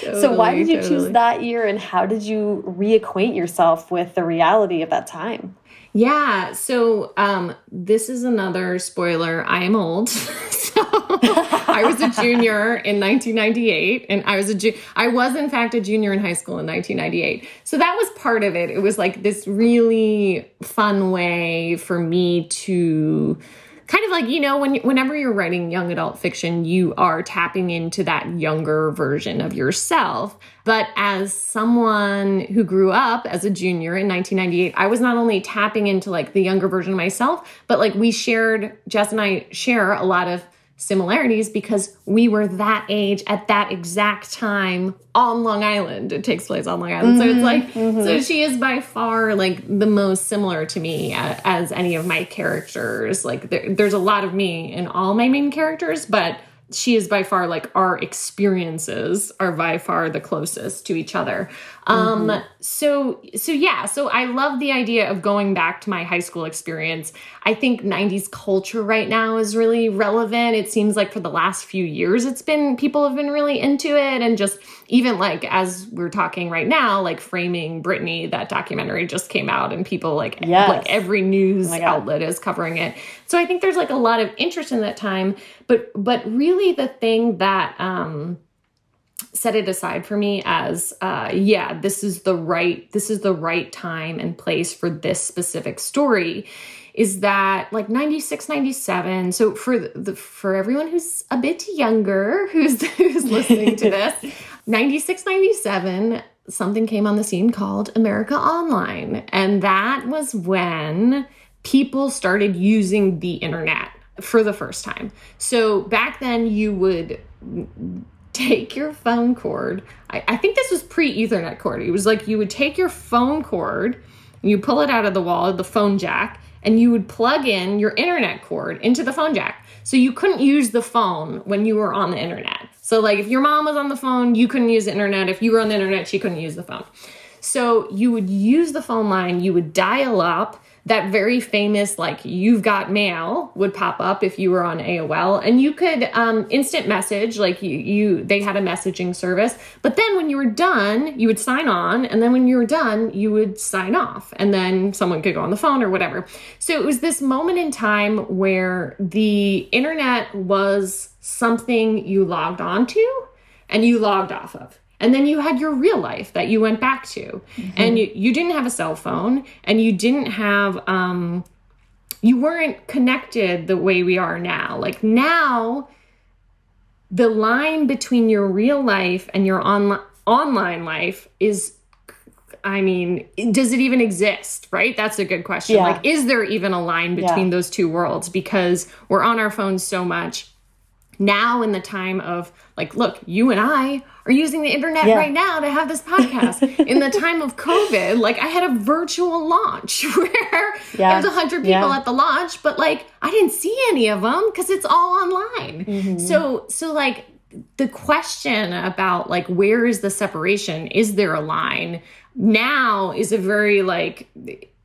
Totally, (laughs) so why did you totally. choose that year and how did you reacquaint yourself with the reality of that time?
Yeah, so um, this is another spoiler. I am old. (laughs) so I was a junior in 1998, and I was a ju- I was in fact a junior in high school in 1998. So that was part of it. It was like this really fun way for me to kind of like you know when whenever you're writing young adult fiction you are tapping into that younger version of yourself. But as someone who grew up as a junior in 1998 i was not only tapping into like the younger version of myself but like we shared jess and i share a lot of similarities because we were that age at that exact time on Long Island. It takes place on Long Island. Mm-hmm, so it's mm-hmm, like, mm-hmm. so she is by far like the most similar to me as, as any of my characters. Like there, there's a lot of me in all my main characters, but she is by far like our experiences are by far the closest to each other. Um, mm-hmm. so so yeah, so I love the idea of going back to my high school experience. I think 90s culture right now is really relevant. It seems like for the last few years it's been people have been really into it and just even like as we're talking right now, like framing Britney, that documentary just came out and people like yes. like every news oh outlet is covering it. So I think there's like a lot of interest in that time, but but really the thing that um set it aside for me as uh yeah this is the right this is the right time and place for this specific story is that like 96 97 so for the for everyone who's a bit younger who's (laughs) who's listening to this (laughs) 96 97 something came on the scene called America Online and that was when people started using the internet for the first time. So back then you would take your phone cord. I, I think this was pre Ethernet cord. It was like you would take your phone cord, you pull it out of the wall, the phone jack, and you would plug in your internet cord into the phone jack. So you couldn't use the phone when you were on the internet. So, like, if your mom was on the phone, you couldn't use the internet. If you were on the internet, she couldn't use the phone. So, you would use the phone line, you would dial up, that very famous like you've got mail would pop up if you were on AOL and you could um, instant message like you, you they had a messaging service. But then when you were done you would sign on. And then when you were done you would sign off. And then someone could go on the phone or whatever. So it was this moment in time where the internet was something you logged onto and you logged off of and then you had your real life that you went back to. Mm-hmm. And you, you didn't have a cell phone and you didn't have, um, you weren't connected the way we are now. Like now, the line between your real life and your on- online life is I mean, does it even exist? Right? That's a good question. Yeah. Like, is there even a line between yeah. those two worlds? Because we're on our phones so much now in the time of like look you and i are using the internet yeah. right now to have this podcast (laughs) in the time of covid like i had a virtual launch (laughs) where yeah. there's 100 people yeah. at the launch but like i didn't see any of them because it's all online mm-hmm. so so like the question about like where is the separation is there a line now is a very like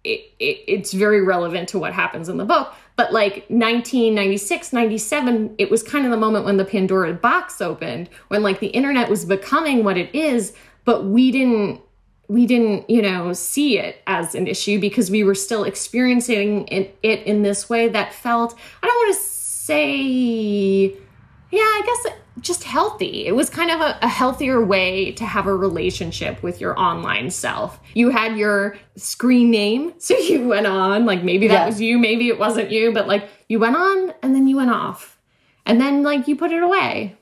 it, it, it's very relevant to what happens in the book. But like 1996, 97, it was kind of the moment when the Pandora box opened, when like the internet was becoming what it is, but we didn't we didn't you know see it as an issue because we were still experiencing it, it in this way that felt i don't want to say yeah i guess just healthy. It was kind of a, a, healthier way to have a relationship with your online self. You had your screen name, (laughs) so you went on, like maybe that yeah. was you, maybe it wasn't you, but like you went on and then you went off. And then like you put it away.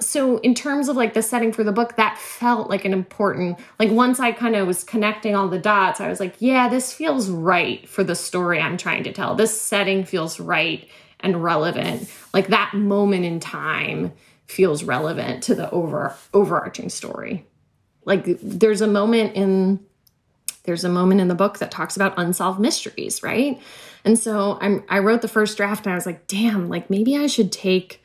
So in terms of like the setting for the book, that felt like an important like once I kind of was connecting all the dots, I was like, yeah, this feels right for the story I'm trying to tell. This setting feels right and relevant. Like that moment in time feels relevant to the over overarching story. Like there's a moment in there's a moment in the book that talks about unsolved mysteries, right? And so I'm I wrote the first draft and I was like, damn, like maybe I should take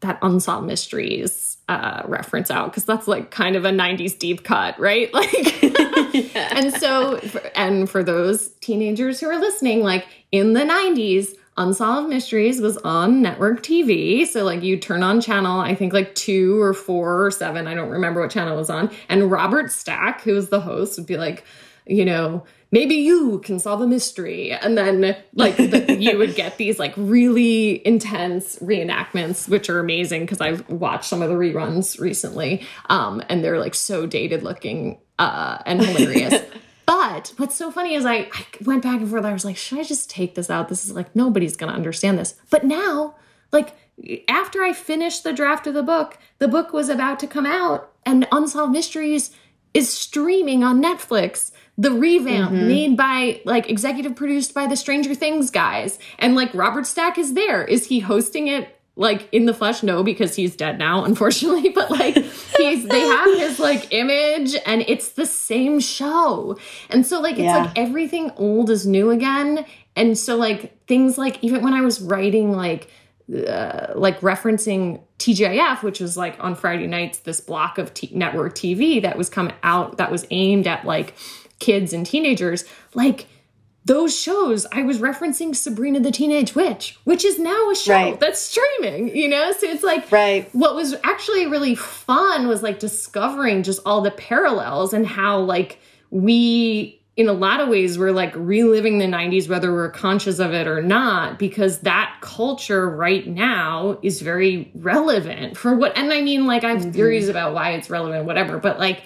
that unsolved mysteries uh, reference out because that's like kind of a 90s deep cut, right? (laughs) Like, (laughs) yeah. and so, and for those teenagers who are listening, like in the 90s, Unsolved Mysteries was on network TV. So, like, you turn on channel, I think like two or four or seven, I don't remember what channel it was on. And Robert Stack, who was the host, would be like, you know, maybe you can solve a mystery and then like the, (laughs) you would get these like really intense reenactments which are amazing because i've watched some of the reruns recently um, and they're like so dated looking uh, and (laughs) hilarious but what's so funny is I, I went back and forth i was like should i just take this out this is like nobody's gonna understand this but now like after i finished the draft of the book the book was about to come out and unsolved mysteries is streaming on netflix the revamp mm-hmm. made by like executive produced by the Stranger Things guys. And like Robert Stack is there. Is he hosting it like in the flesh? No, because he's dead now, (laughs) unfortunately. But like he's they have his like image and it's the same show. And so like it's yeah. like everything old is new again. And so like things like even when I was writing like uh, like referencing TGIF, which was like on Friday nights, this block of t- network TV that was coming out that was aimed at like kids and teenagers, like those shows, I was referencing Sabrina the Teenage Witch, which is now a show right. that's streaming, you know? So it's like,
right.
what was actually really fun was like discovering just all the parallels and how, like, we, in a lot of ways, we're like reliving the 90s, whether we're conscious of it or not, because that culture right now is very relevant for what, and I mean, like, I have mm-hmm. theories about why it's relevant, whatever, but like,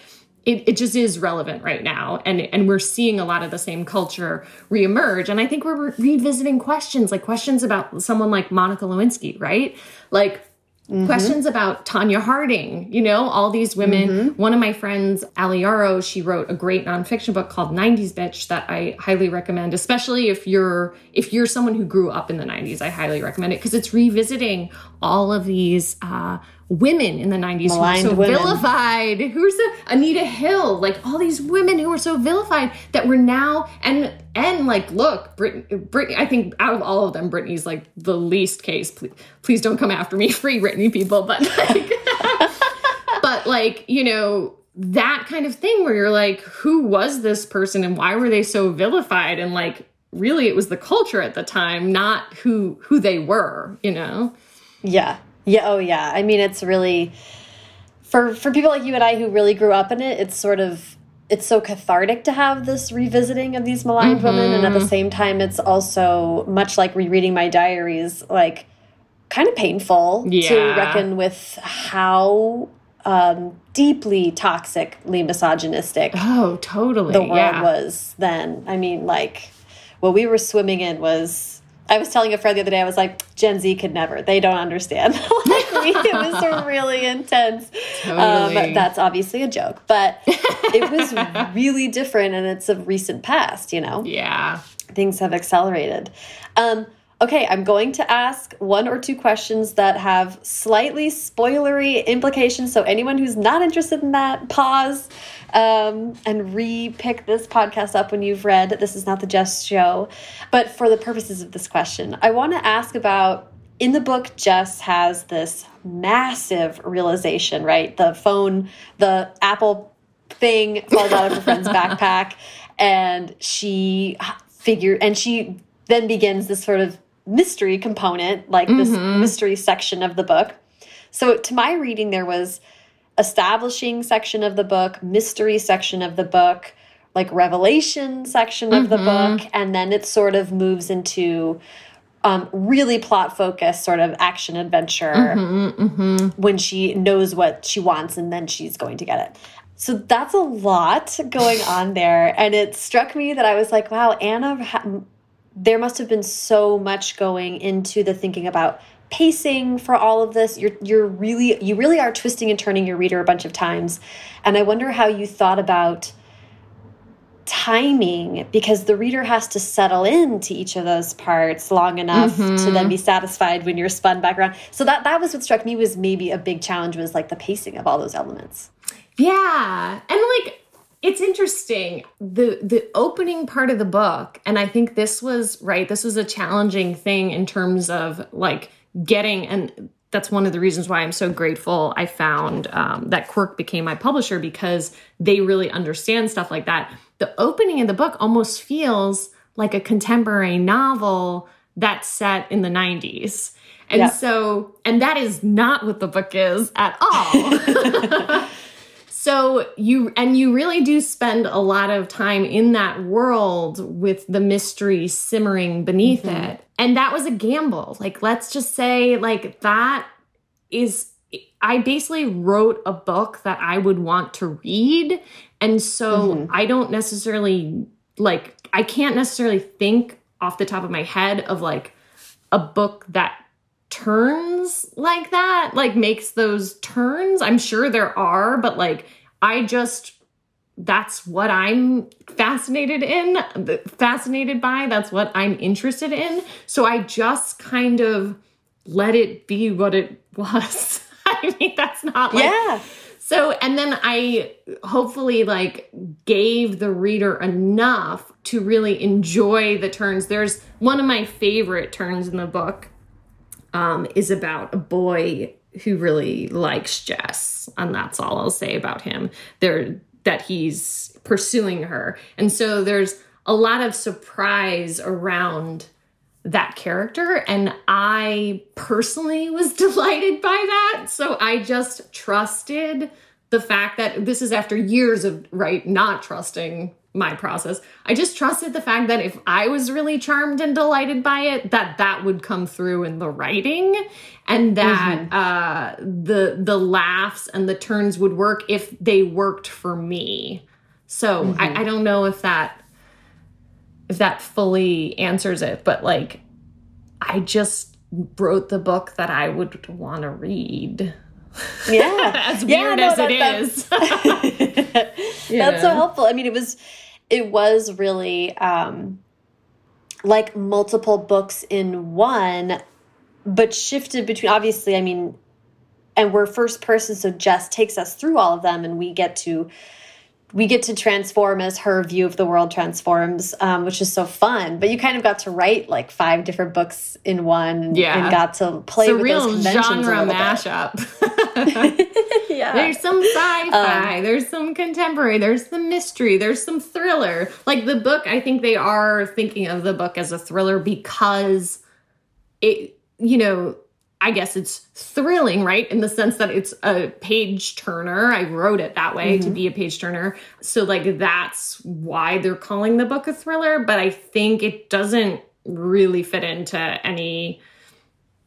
it, it just is relevant right now and and we're seeing a lot of the same culture reemerge and i think we're re- revisiting questions like questions about someone like monica lewinsky right like Mm-hmm. questions about Tonya Harding, you know, all these women. Mm-hmm. One of my friends, Ali Yarrow, she wrote a great nonfiction book called 90s Bitch that I highly recommend, especially if you're if you're someone who grew up in the 90s. I highly recommend it because it's revisiting all of these uh, women in the 90s Maligned who were so women. vilified. Who's the Anita Hill, like all these women who were so vilified that we're now and and like look, Brit, Britney. I think out of all of them, Britney's like the least case. Please, please don't come after me, (laughs) free Britney people. But like, (laughs) but like you know that kind of thing where you're like, who was this person and why were they so vilified? And like, really, it was the culture at the time, not who who they were. You know.
Yeah, yeah, oh yeah. I mean, it's really for for people like you and I who really grew up in it. It's sort of it's so cathartic to have this revisiting of these maligned mm -hmm. women, and at the same time, it's also much like rereading my diaries, like kind of painful yeah. to reckon with how um, deeply toxically misogynistic.
Oh, totally.
The world
yeah.
was then. I mean, like what we were swimming in was I was telling a friend the other day, I was like, Gen Z could never. They don't understand. (laughs) like we, it was really intense. Um, totally. Um, that's obviously a joke, but it was (laughs) really different and it's a recent past, you know?
Yeah.
Things have accelerated. Um, okay, I'm going to ask one or two questions that have slightly spoilery implications. So anyone who's not interested in that, pause um, and re-pick this podcast up when you've read This Is Not the Jess Show. But for the purposes of this question, I want to ask about in the book, Jess has this massive realization, right? The phone, the Apple thing falls out of her friend's (laughs) backpack, and she figure and she then begins this sort of mystery component, like mm -hmm. this mm-hmm. mystery section of the book. So to my reading, there was establishing section of the book, mystery section of the book, like revelation section of mm -hmm. the mm-hmm. book, and then it sort of moves into um, really plot focused sort of action adventure mm -hmm, mm -hmm. when she knows what she wants and then she's going to get it. So that's a lot going (sighs) on there. And it struck me that I was like, wow, Anna, there must have been so much going into the thinking about pacing for all of this. You're you're really you really are twisting and turning your reader a bunch of times. And i wonder how you thought about timing because the reader has to settle into each of those parts long enough mm -hmm. to then mm-hmm. be satisfied when you're spun back around. So that that was what struck me was maybe a big challenge was like the pacing of all those elements.
Yeah. And like it's interesting. The the opening part of the book and i think this was right this was a challenging thing in terms of like getting and that's one of the reasons why I'm so grateful I found um, that Quirk became my publisher because they really understand stuff like that. The opening of the book almost feels like a contemporary novel that's set in the 90s. And yeah. so, and that is not what the book is at all. (laughs) (laughs) so you and you really do spend a lot of time in that world with the mystery simmering beneath mm-hmm. it. And that was a gamble. Like let's just say like that is I basically wrote a book that I would want to read. And so mm-hmm. I don't necessarily like I can't necessarily think off the top of my head of like a book that turns like that, like makes those turns. I'm sure there are, but like I just that's what I'm fascinated in, fascinated by. That's what I'm interested in. So I just kind of let it be what it (laughs) was. I mean, that's not like
yeah.
So, and then I hopefully like gave the reader enough to really enjoy the turns. There's one of my favorite turns in the book um, is about a boy who really likes Jess, and that's all I'll say about him. There that he's pursuing her, and so there's a lot of surprise around that character and I personally was (laughs) delighted by that. So I just trusted the fact that this is after years of right not trusting my process. I just trusted the fact that if I was really charmed and delighted by it that that would come through in the writing and that mm-hmm. uh the the laughs and the turns would work if they worked for me. So mm-hmm. I, I don't know if that if that fully answers it, but like I just wrote the book that I would want to read. (laughs)
Yeah.
as weird yeah, no, as that, it is. (laughs)
That's, that's so helpful. I mean, it was it was really um like multiple books in one, but shifted between obviously, I mean, and we're first person, so Jess takes us through all of them and we get to we get to transform as her view of the world transforms, um, which is so fun. But you kind of got to write like five different books in one,
yeah.
and got to play
it's
with
real
those conventions
genre mashup. (laughs) yeah, there's some sci-fi, um, there's some contemporary, there's some mystery, there's some thriller. Like the book, I think they are thinking of the book as a thriller because it, you know, I guess it's thrilling, right? In the sense that it's a page turner. I wrote it that way mm-hmm. to be a page turner. So, like, that's why they're calling the book a thriller. But I think it doesn't really fit into any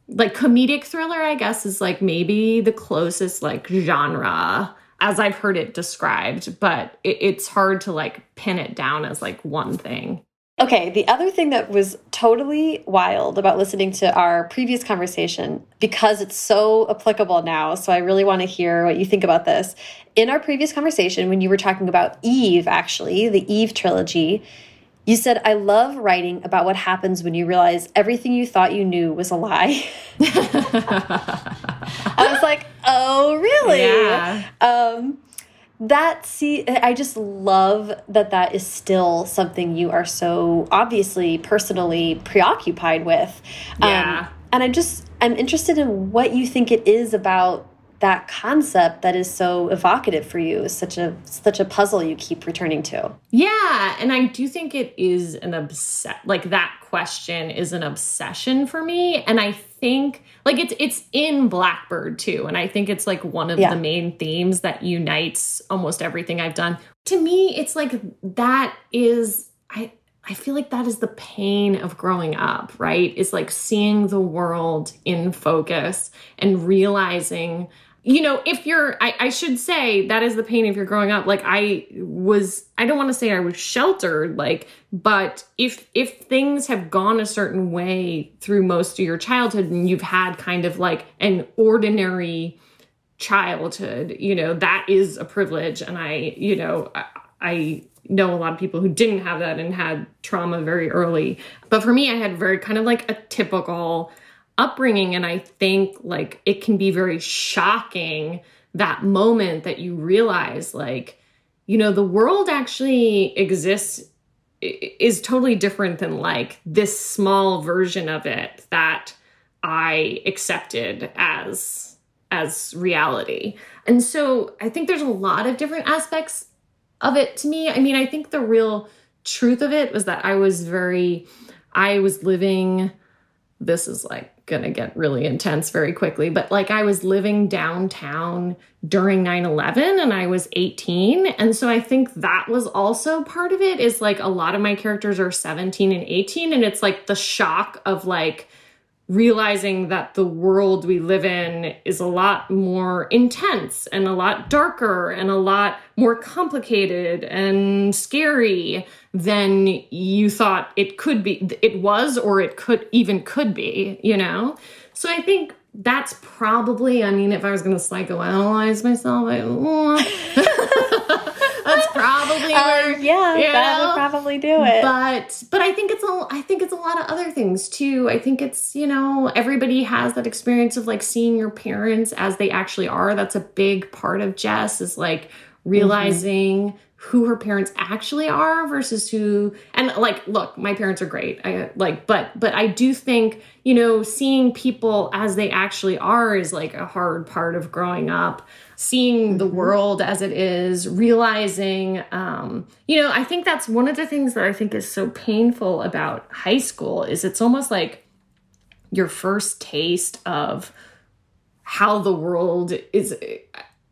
like comedic thriller, I guess, is like maybe the closest like genre as I've heard it described. But it, it's hard to like pin it down as like one thing.
Okay, the other thing that was totally wild about listening to our previous conversation, because it's so applicable now, so I really want to hear what you think about this. In our previous conversation, when you were talking about Eve, actually, the Eve trilogy, you said, I love writing about what happens when you realize everything you thought you knew was a lie. (laughs) I was like, oh, really?
Yeah.
Um, that see i just love that that is still something you are so obviously personally preoccupied with.
Yeah. um,
and i just i'm interested in what you think it is about that concept that is so evocative for you is such a such a puzzle you keep returning to.
Yeah, and I do think it is an obsess like that question is an obsession for me and I think like it's it's in Blackbird too and I think it's like one of yeah. the main themes that unites almost everything I've done. To me, it's like that is I I feel like that is the pain of growing up, right? Is like seeing the world in focus and realizing you know, if you're, I, I, should say that is the pain if you're growing up. Like I was, I don't want to say I was sheltered, like, but if if things have gone a certain way through most of your childhood and you've had kind of like an ordinary childhood, you know, that is a privilege. And I, you know, I, I know a lot of people who didn't have that and had trauma very early. But for me, I had very kind of like a typical upbringing and i think like it can be very shocking that moment that you realize like you know the world actually exists is totally different than like this small version of it that i accepted as as reality. And so i think there's a lot of different aspects of it to me. I mean i think the real truth of it was that i was very i was living this is like going to get really intense very quickly. But like I was living downtown during 9 11 and I was 18. And so I think that was also part of it is like a lot of my characters are 17 and 18. And it's like the shock of like, realizing that the world we live in is a lot more intense and a lot darker and a lot more complicated and scary than you thought it could be it was or it could even could be you know? So i think that's probably i mean if i was going to psychoanalyze myself I, (laughs) (laughs) probably
uh, where, yeah that know? would probably do it.
But but i think it's a i think it's a lot of other things too. I think it's you know everybody has that experience of like seeing your parents as they actually are. That's a big part of jess is like realizing mm-hmm who her parents actually are versus who and like look my parents are great i like but but i do think you know seeing people as they actually are is like a hard part of growing up seeing the mm-hmm. world as it is realizing um you know i think that's one of the things that i think is so painful about high school is it's almost like your first taste of how the world is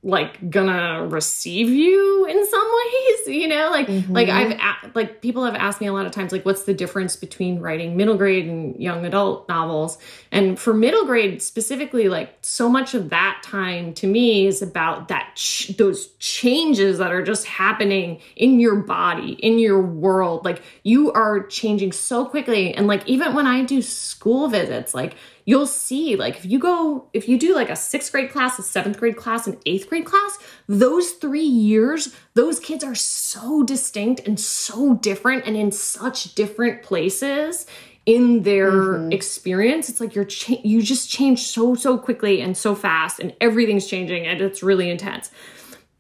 like gonna receive you in some (laughs) ways you know? Like mm-hmm. like i've like people have asked me a lot of times like what's the difference between writing middle grade and young adult novels? And for middle grade specifically like so much of that time to me is about that ch- those changes that are just happening in your body in your world. Like you are changing so quickly. And like even when i do school visits like you'll see like if you go if you do like a sixth grade class a seventh grade class an eighth grade class those three years those kids are so distinct and so different and in such different places in their mm-hmm. experience it's like you're cha- you just change so so quickly and so fast and everything's changing and it's really intense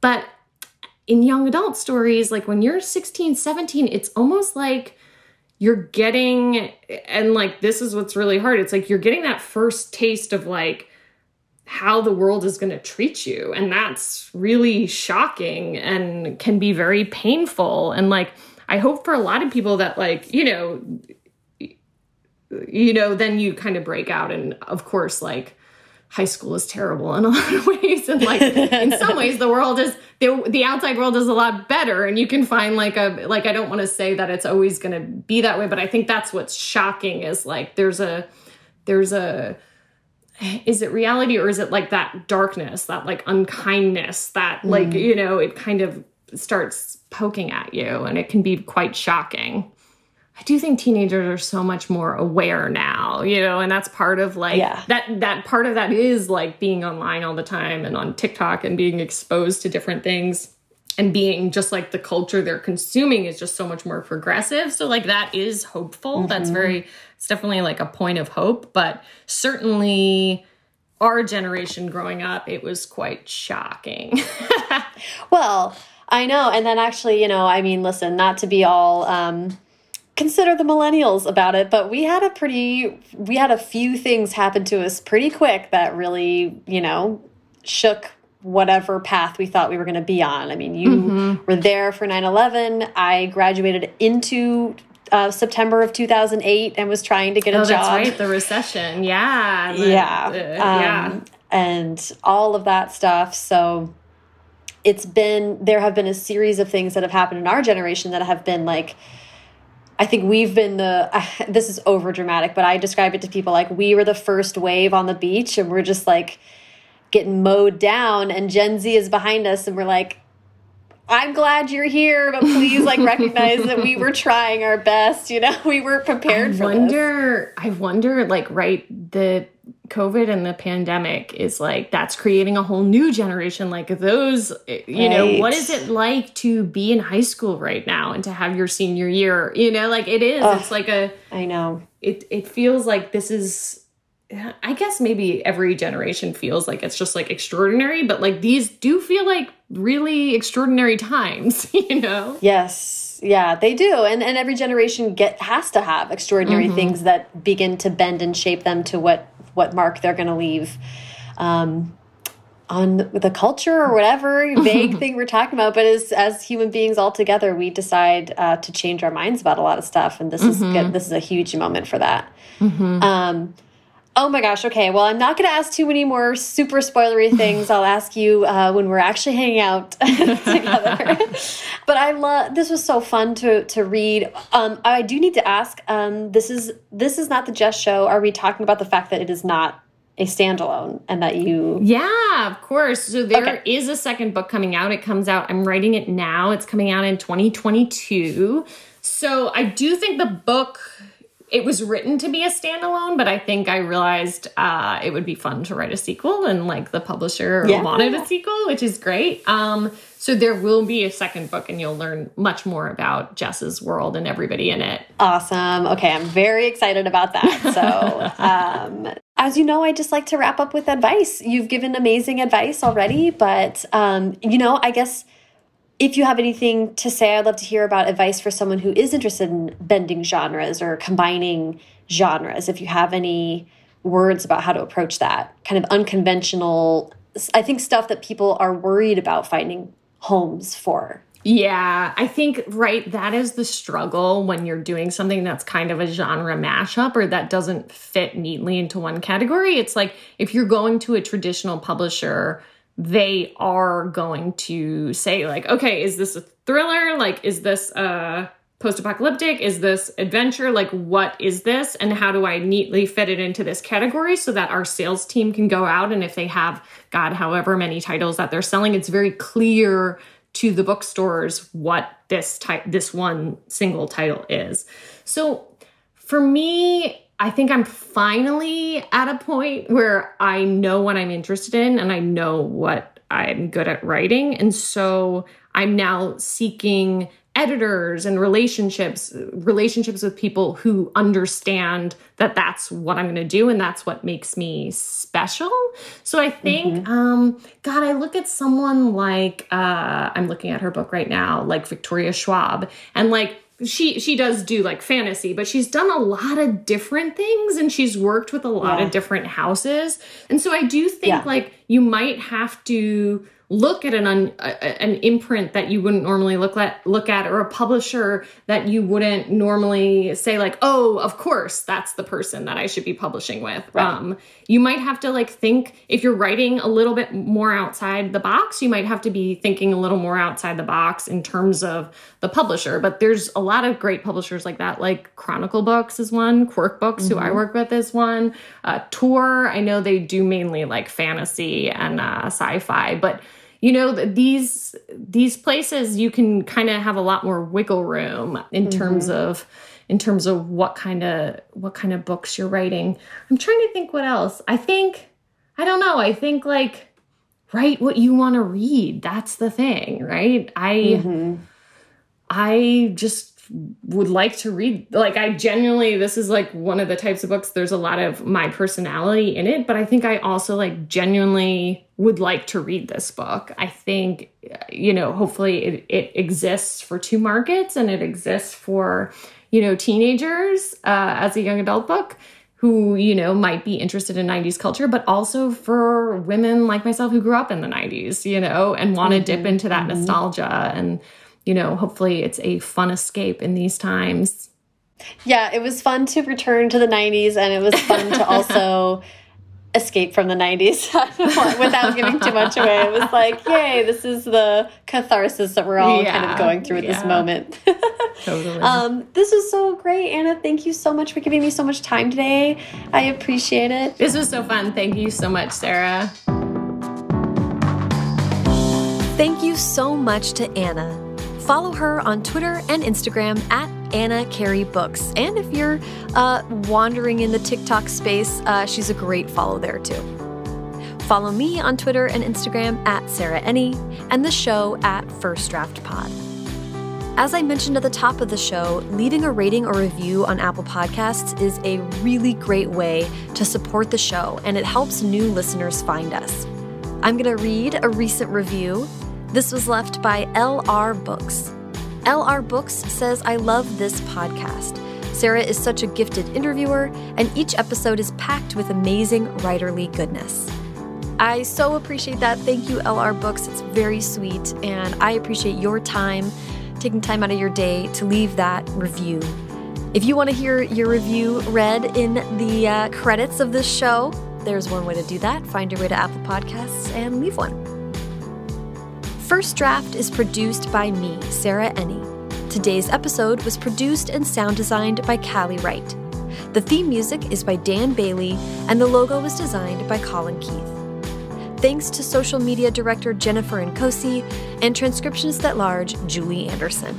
but in young adult stories like when you're 16 17 it's almost like you're getting and like this is what's really hard. It's like you're getting that first taste of like how the world is going to treat you. And that's really shocking and can be very painful. And like i hope for a lot of people that like you know you know then you kind of break out and of course like high school is terrible in a (laughs) lot of ways and like in some ways the world is the, the outside world is a lot better and you can find like a like i don't want to say that it's always going to be that way but i think that's what's shocking is like there's a there's a is it reality or is it like that darkness that like unkindness that like mm. you know it kind of starts poking at you and it can be quite shocking I do think teenagers are so much more aware now, you know, and that's part of like yeah. that that part of that is like being online all the time and on TikTok and being exposed to different things and being just like the culture they're consuming is just so much more progressive. So like that is hopeful. Mm-hmm. That's very it's definitely like a point of hope, but certainly our generation growing up, it was quite shocking. (laughs)
well, I know. And then actually, you know, I mean, listen, not to be all um consider the millennials about it, but we had a pretty, we had a few things happen to us pretty quick that really, you know, shook whatever path we thought we were going to be on. I mean, you mm -hmm. were there for 9 11. I graduated into uh, September of 2008 and was trying to get a oh, job.
That's right, the recession. Yeah.
The, yeah. Uh, um, yeah. And all of that stuff. So it's been, there have been a series of things that have happened in our generation that have been like, I think we've been the, uh, this is over dramatic, but I describe it to people like we were the first wave on the beach and we're just like getting mowed down and Gen Z is behind us and we're like, I'm glad you're here, but please like recognize that we were trying our best. You know, (laughs) we were prepared
I
for
wonder,
this.
I wonder, like, right, the COVID and the pandemic is like that's creating a whole new generation. Like those, you right. know, what is it like to be in high school right now and to have your senior year? You know, like it is. Ugh, it's like a.
I know.
It it feels like this is. I guess maybe every generation feels like it's just like extraordinary, but like these do feel like really extraordinary times. (laughs) You know.
Yes yeah they do and and every generation get has to have extraordinary mm -hmm. things that begin to bend and shape them to what what mark they're going to leave um, on the culture or whatever (laughs) vague thing we're talking about. But as as human beings all together, we decide uh, to change our minds about a lot of stuff, and this mm -hmm. is mm-hmm. good. This is a huge moment for that. Mm -hmm. um, Oh my gosh. Okay. Well, I'm not going to ask too many more super spoilery (laughs) things. I'll ask you uh, when we're actually hanging out (laughs) together. (laughs) but I love this was so fun to to read. Um, I do need to ask. Um, this is this is not the Jess Show. Are we talking about the fact that it is not a standalone and that you
yeah of course so there okay. is a second book coming out it comes out i'm writing it now it's coming out in 2022 so i do think the book it was written to be a standalone, but I think I realized uh, it would be fun to write a sequel, and like the publisher yeah. wanted a sequel, which is great. Um, so there will be a second book, and you'll learn much more about Jess's world and everybody in it.
Awesome. Okay, I'm very excited about that. (laughs) So, um, as you know, I just like to wrap up with advice. You've given amazing advice already, but um, you know, I guess if you have anything to say, I'd love to hear about advice for someone who is interested in bending genres or combining genres. If you have any words about how to approach that kind of unconventional, I think stuff that people are worried about finding homes for.
Yeah, I think, right, that is the struggle when you're doing something that's kind of a genre mashup or that doesn't fit neatly into one category. It's like if you're going to a traditional publisher, they are going to say like okay is this a thriller? Like is this a post-apocalyptic? Is this adventure? Like what is this? And how do i neatly fit it into this category so that our sales team can go out and if they have god however many titles that they're selling it's very clear to the bookstores what this type this one single title is. So for me I think I'm finally at a point where I know what I'm interested in and I know what I'm good at writing. And so I'm now seeking editors and relationships relationships with people who understand that that's what i'm going to do and that's what makes me special so i think mm-hmm. um god i look at someone like uh i'm looking at her book right now like victoria schwab and like she she does do like fantasy but she's done a lot of different things and she's worked with a lot yeah. of different houses and so i do think yeah. like you might have to look at an un, an imprint that you wouldn't normally look at look at or a publisher that you wouldn't normally say like oh of course that's the person that I should be publishing with right. um you might have to like think if you're writing a little bit more outside the box you might have to be thinking a little more outside the box in terms of the publisher but there's a lot of great publishers like that like Chronicle Books is one Quirk Books mm-hmm. who I mm-hmm. work with is one uh, Tor I know they do mainly like fantasy and uh, sci-fi but you know these these places you can kind of have a lot more wiggle room in mm-hmm. terms of in terms of what kind of what kind of books you're writing i'm trying to think what else i think i don't know i think like write what you want to read that's the thing right i mm-hmm. i just would like to read like i genuinely this is like one of the types of books there's a lot of my personality in it but i think i also like genuinely would like to read this book i think you know hopefully it, it exists for two markets and it exists for you know teenagers uh, as a young adult book who you know might be interested in 90s culture but also for women like myself who grew up in the 90s you know and want to mm-hmm. dip into that mm-hmm. nostalgia and you know, hopefully it's a fun escape in these times.
Yeah, it was fun to return to the 90s and it was fun to also (laughs) escape from the 90s (laughs) without giving too much away. It was like, yay, this is the catharsis that we're all yeah, kind of going through at yeah. this moment. (laughs) totally. Um, this was so great, Anna. Thank you so much for giving me so much time today. I appreciate it.
This was so fun. Thank you so much, Sarah.
Thank you so much to Anna. Follow her on Twitter and Instagram at Anna Carey Books. And if you're uh, wandering in the TikTok space, uh, she's a great follow there too. Follow me on Twitter and Instagram at Sarah Enni and the show at First Draft Pod. As I mentioned at the top of the show, leaving a rating or review on Apple Podcasts is a really great way to support the show, and it helps new listeners find us. I'm going to read a recent review this was left by LR Books. LR Books says, I love this podcast. Sarah is such a gifted interviewer, and each episode is packed with amazing writerly goodness. I so appreciate that. Thank you, LR Books. It's very sweet, and I appreciate your time, taking time out of your day to leave that review.
If you want to hear your review read in the uh, credits of this show, there's one way to do that. Find your way to Apple Podcasts and leave one. First Draft is produced by me, Sarah Enni. Today's episode was produced and sound designed by Callie Wright. The theme music is by Dan Bailey, and the logo was designed by Colin Keith. Thanks to social media director Jennifer Nkosi and transcriptionist at large Julie Anderson.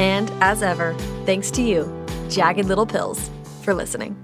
And as ever, thanks to you, Jagged Little Pills, for listening.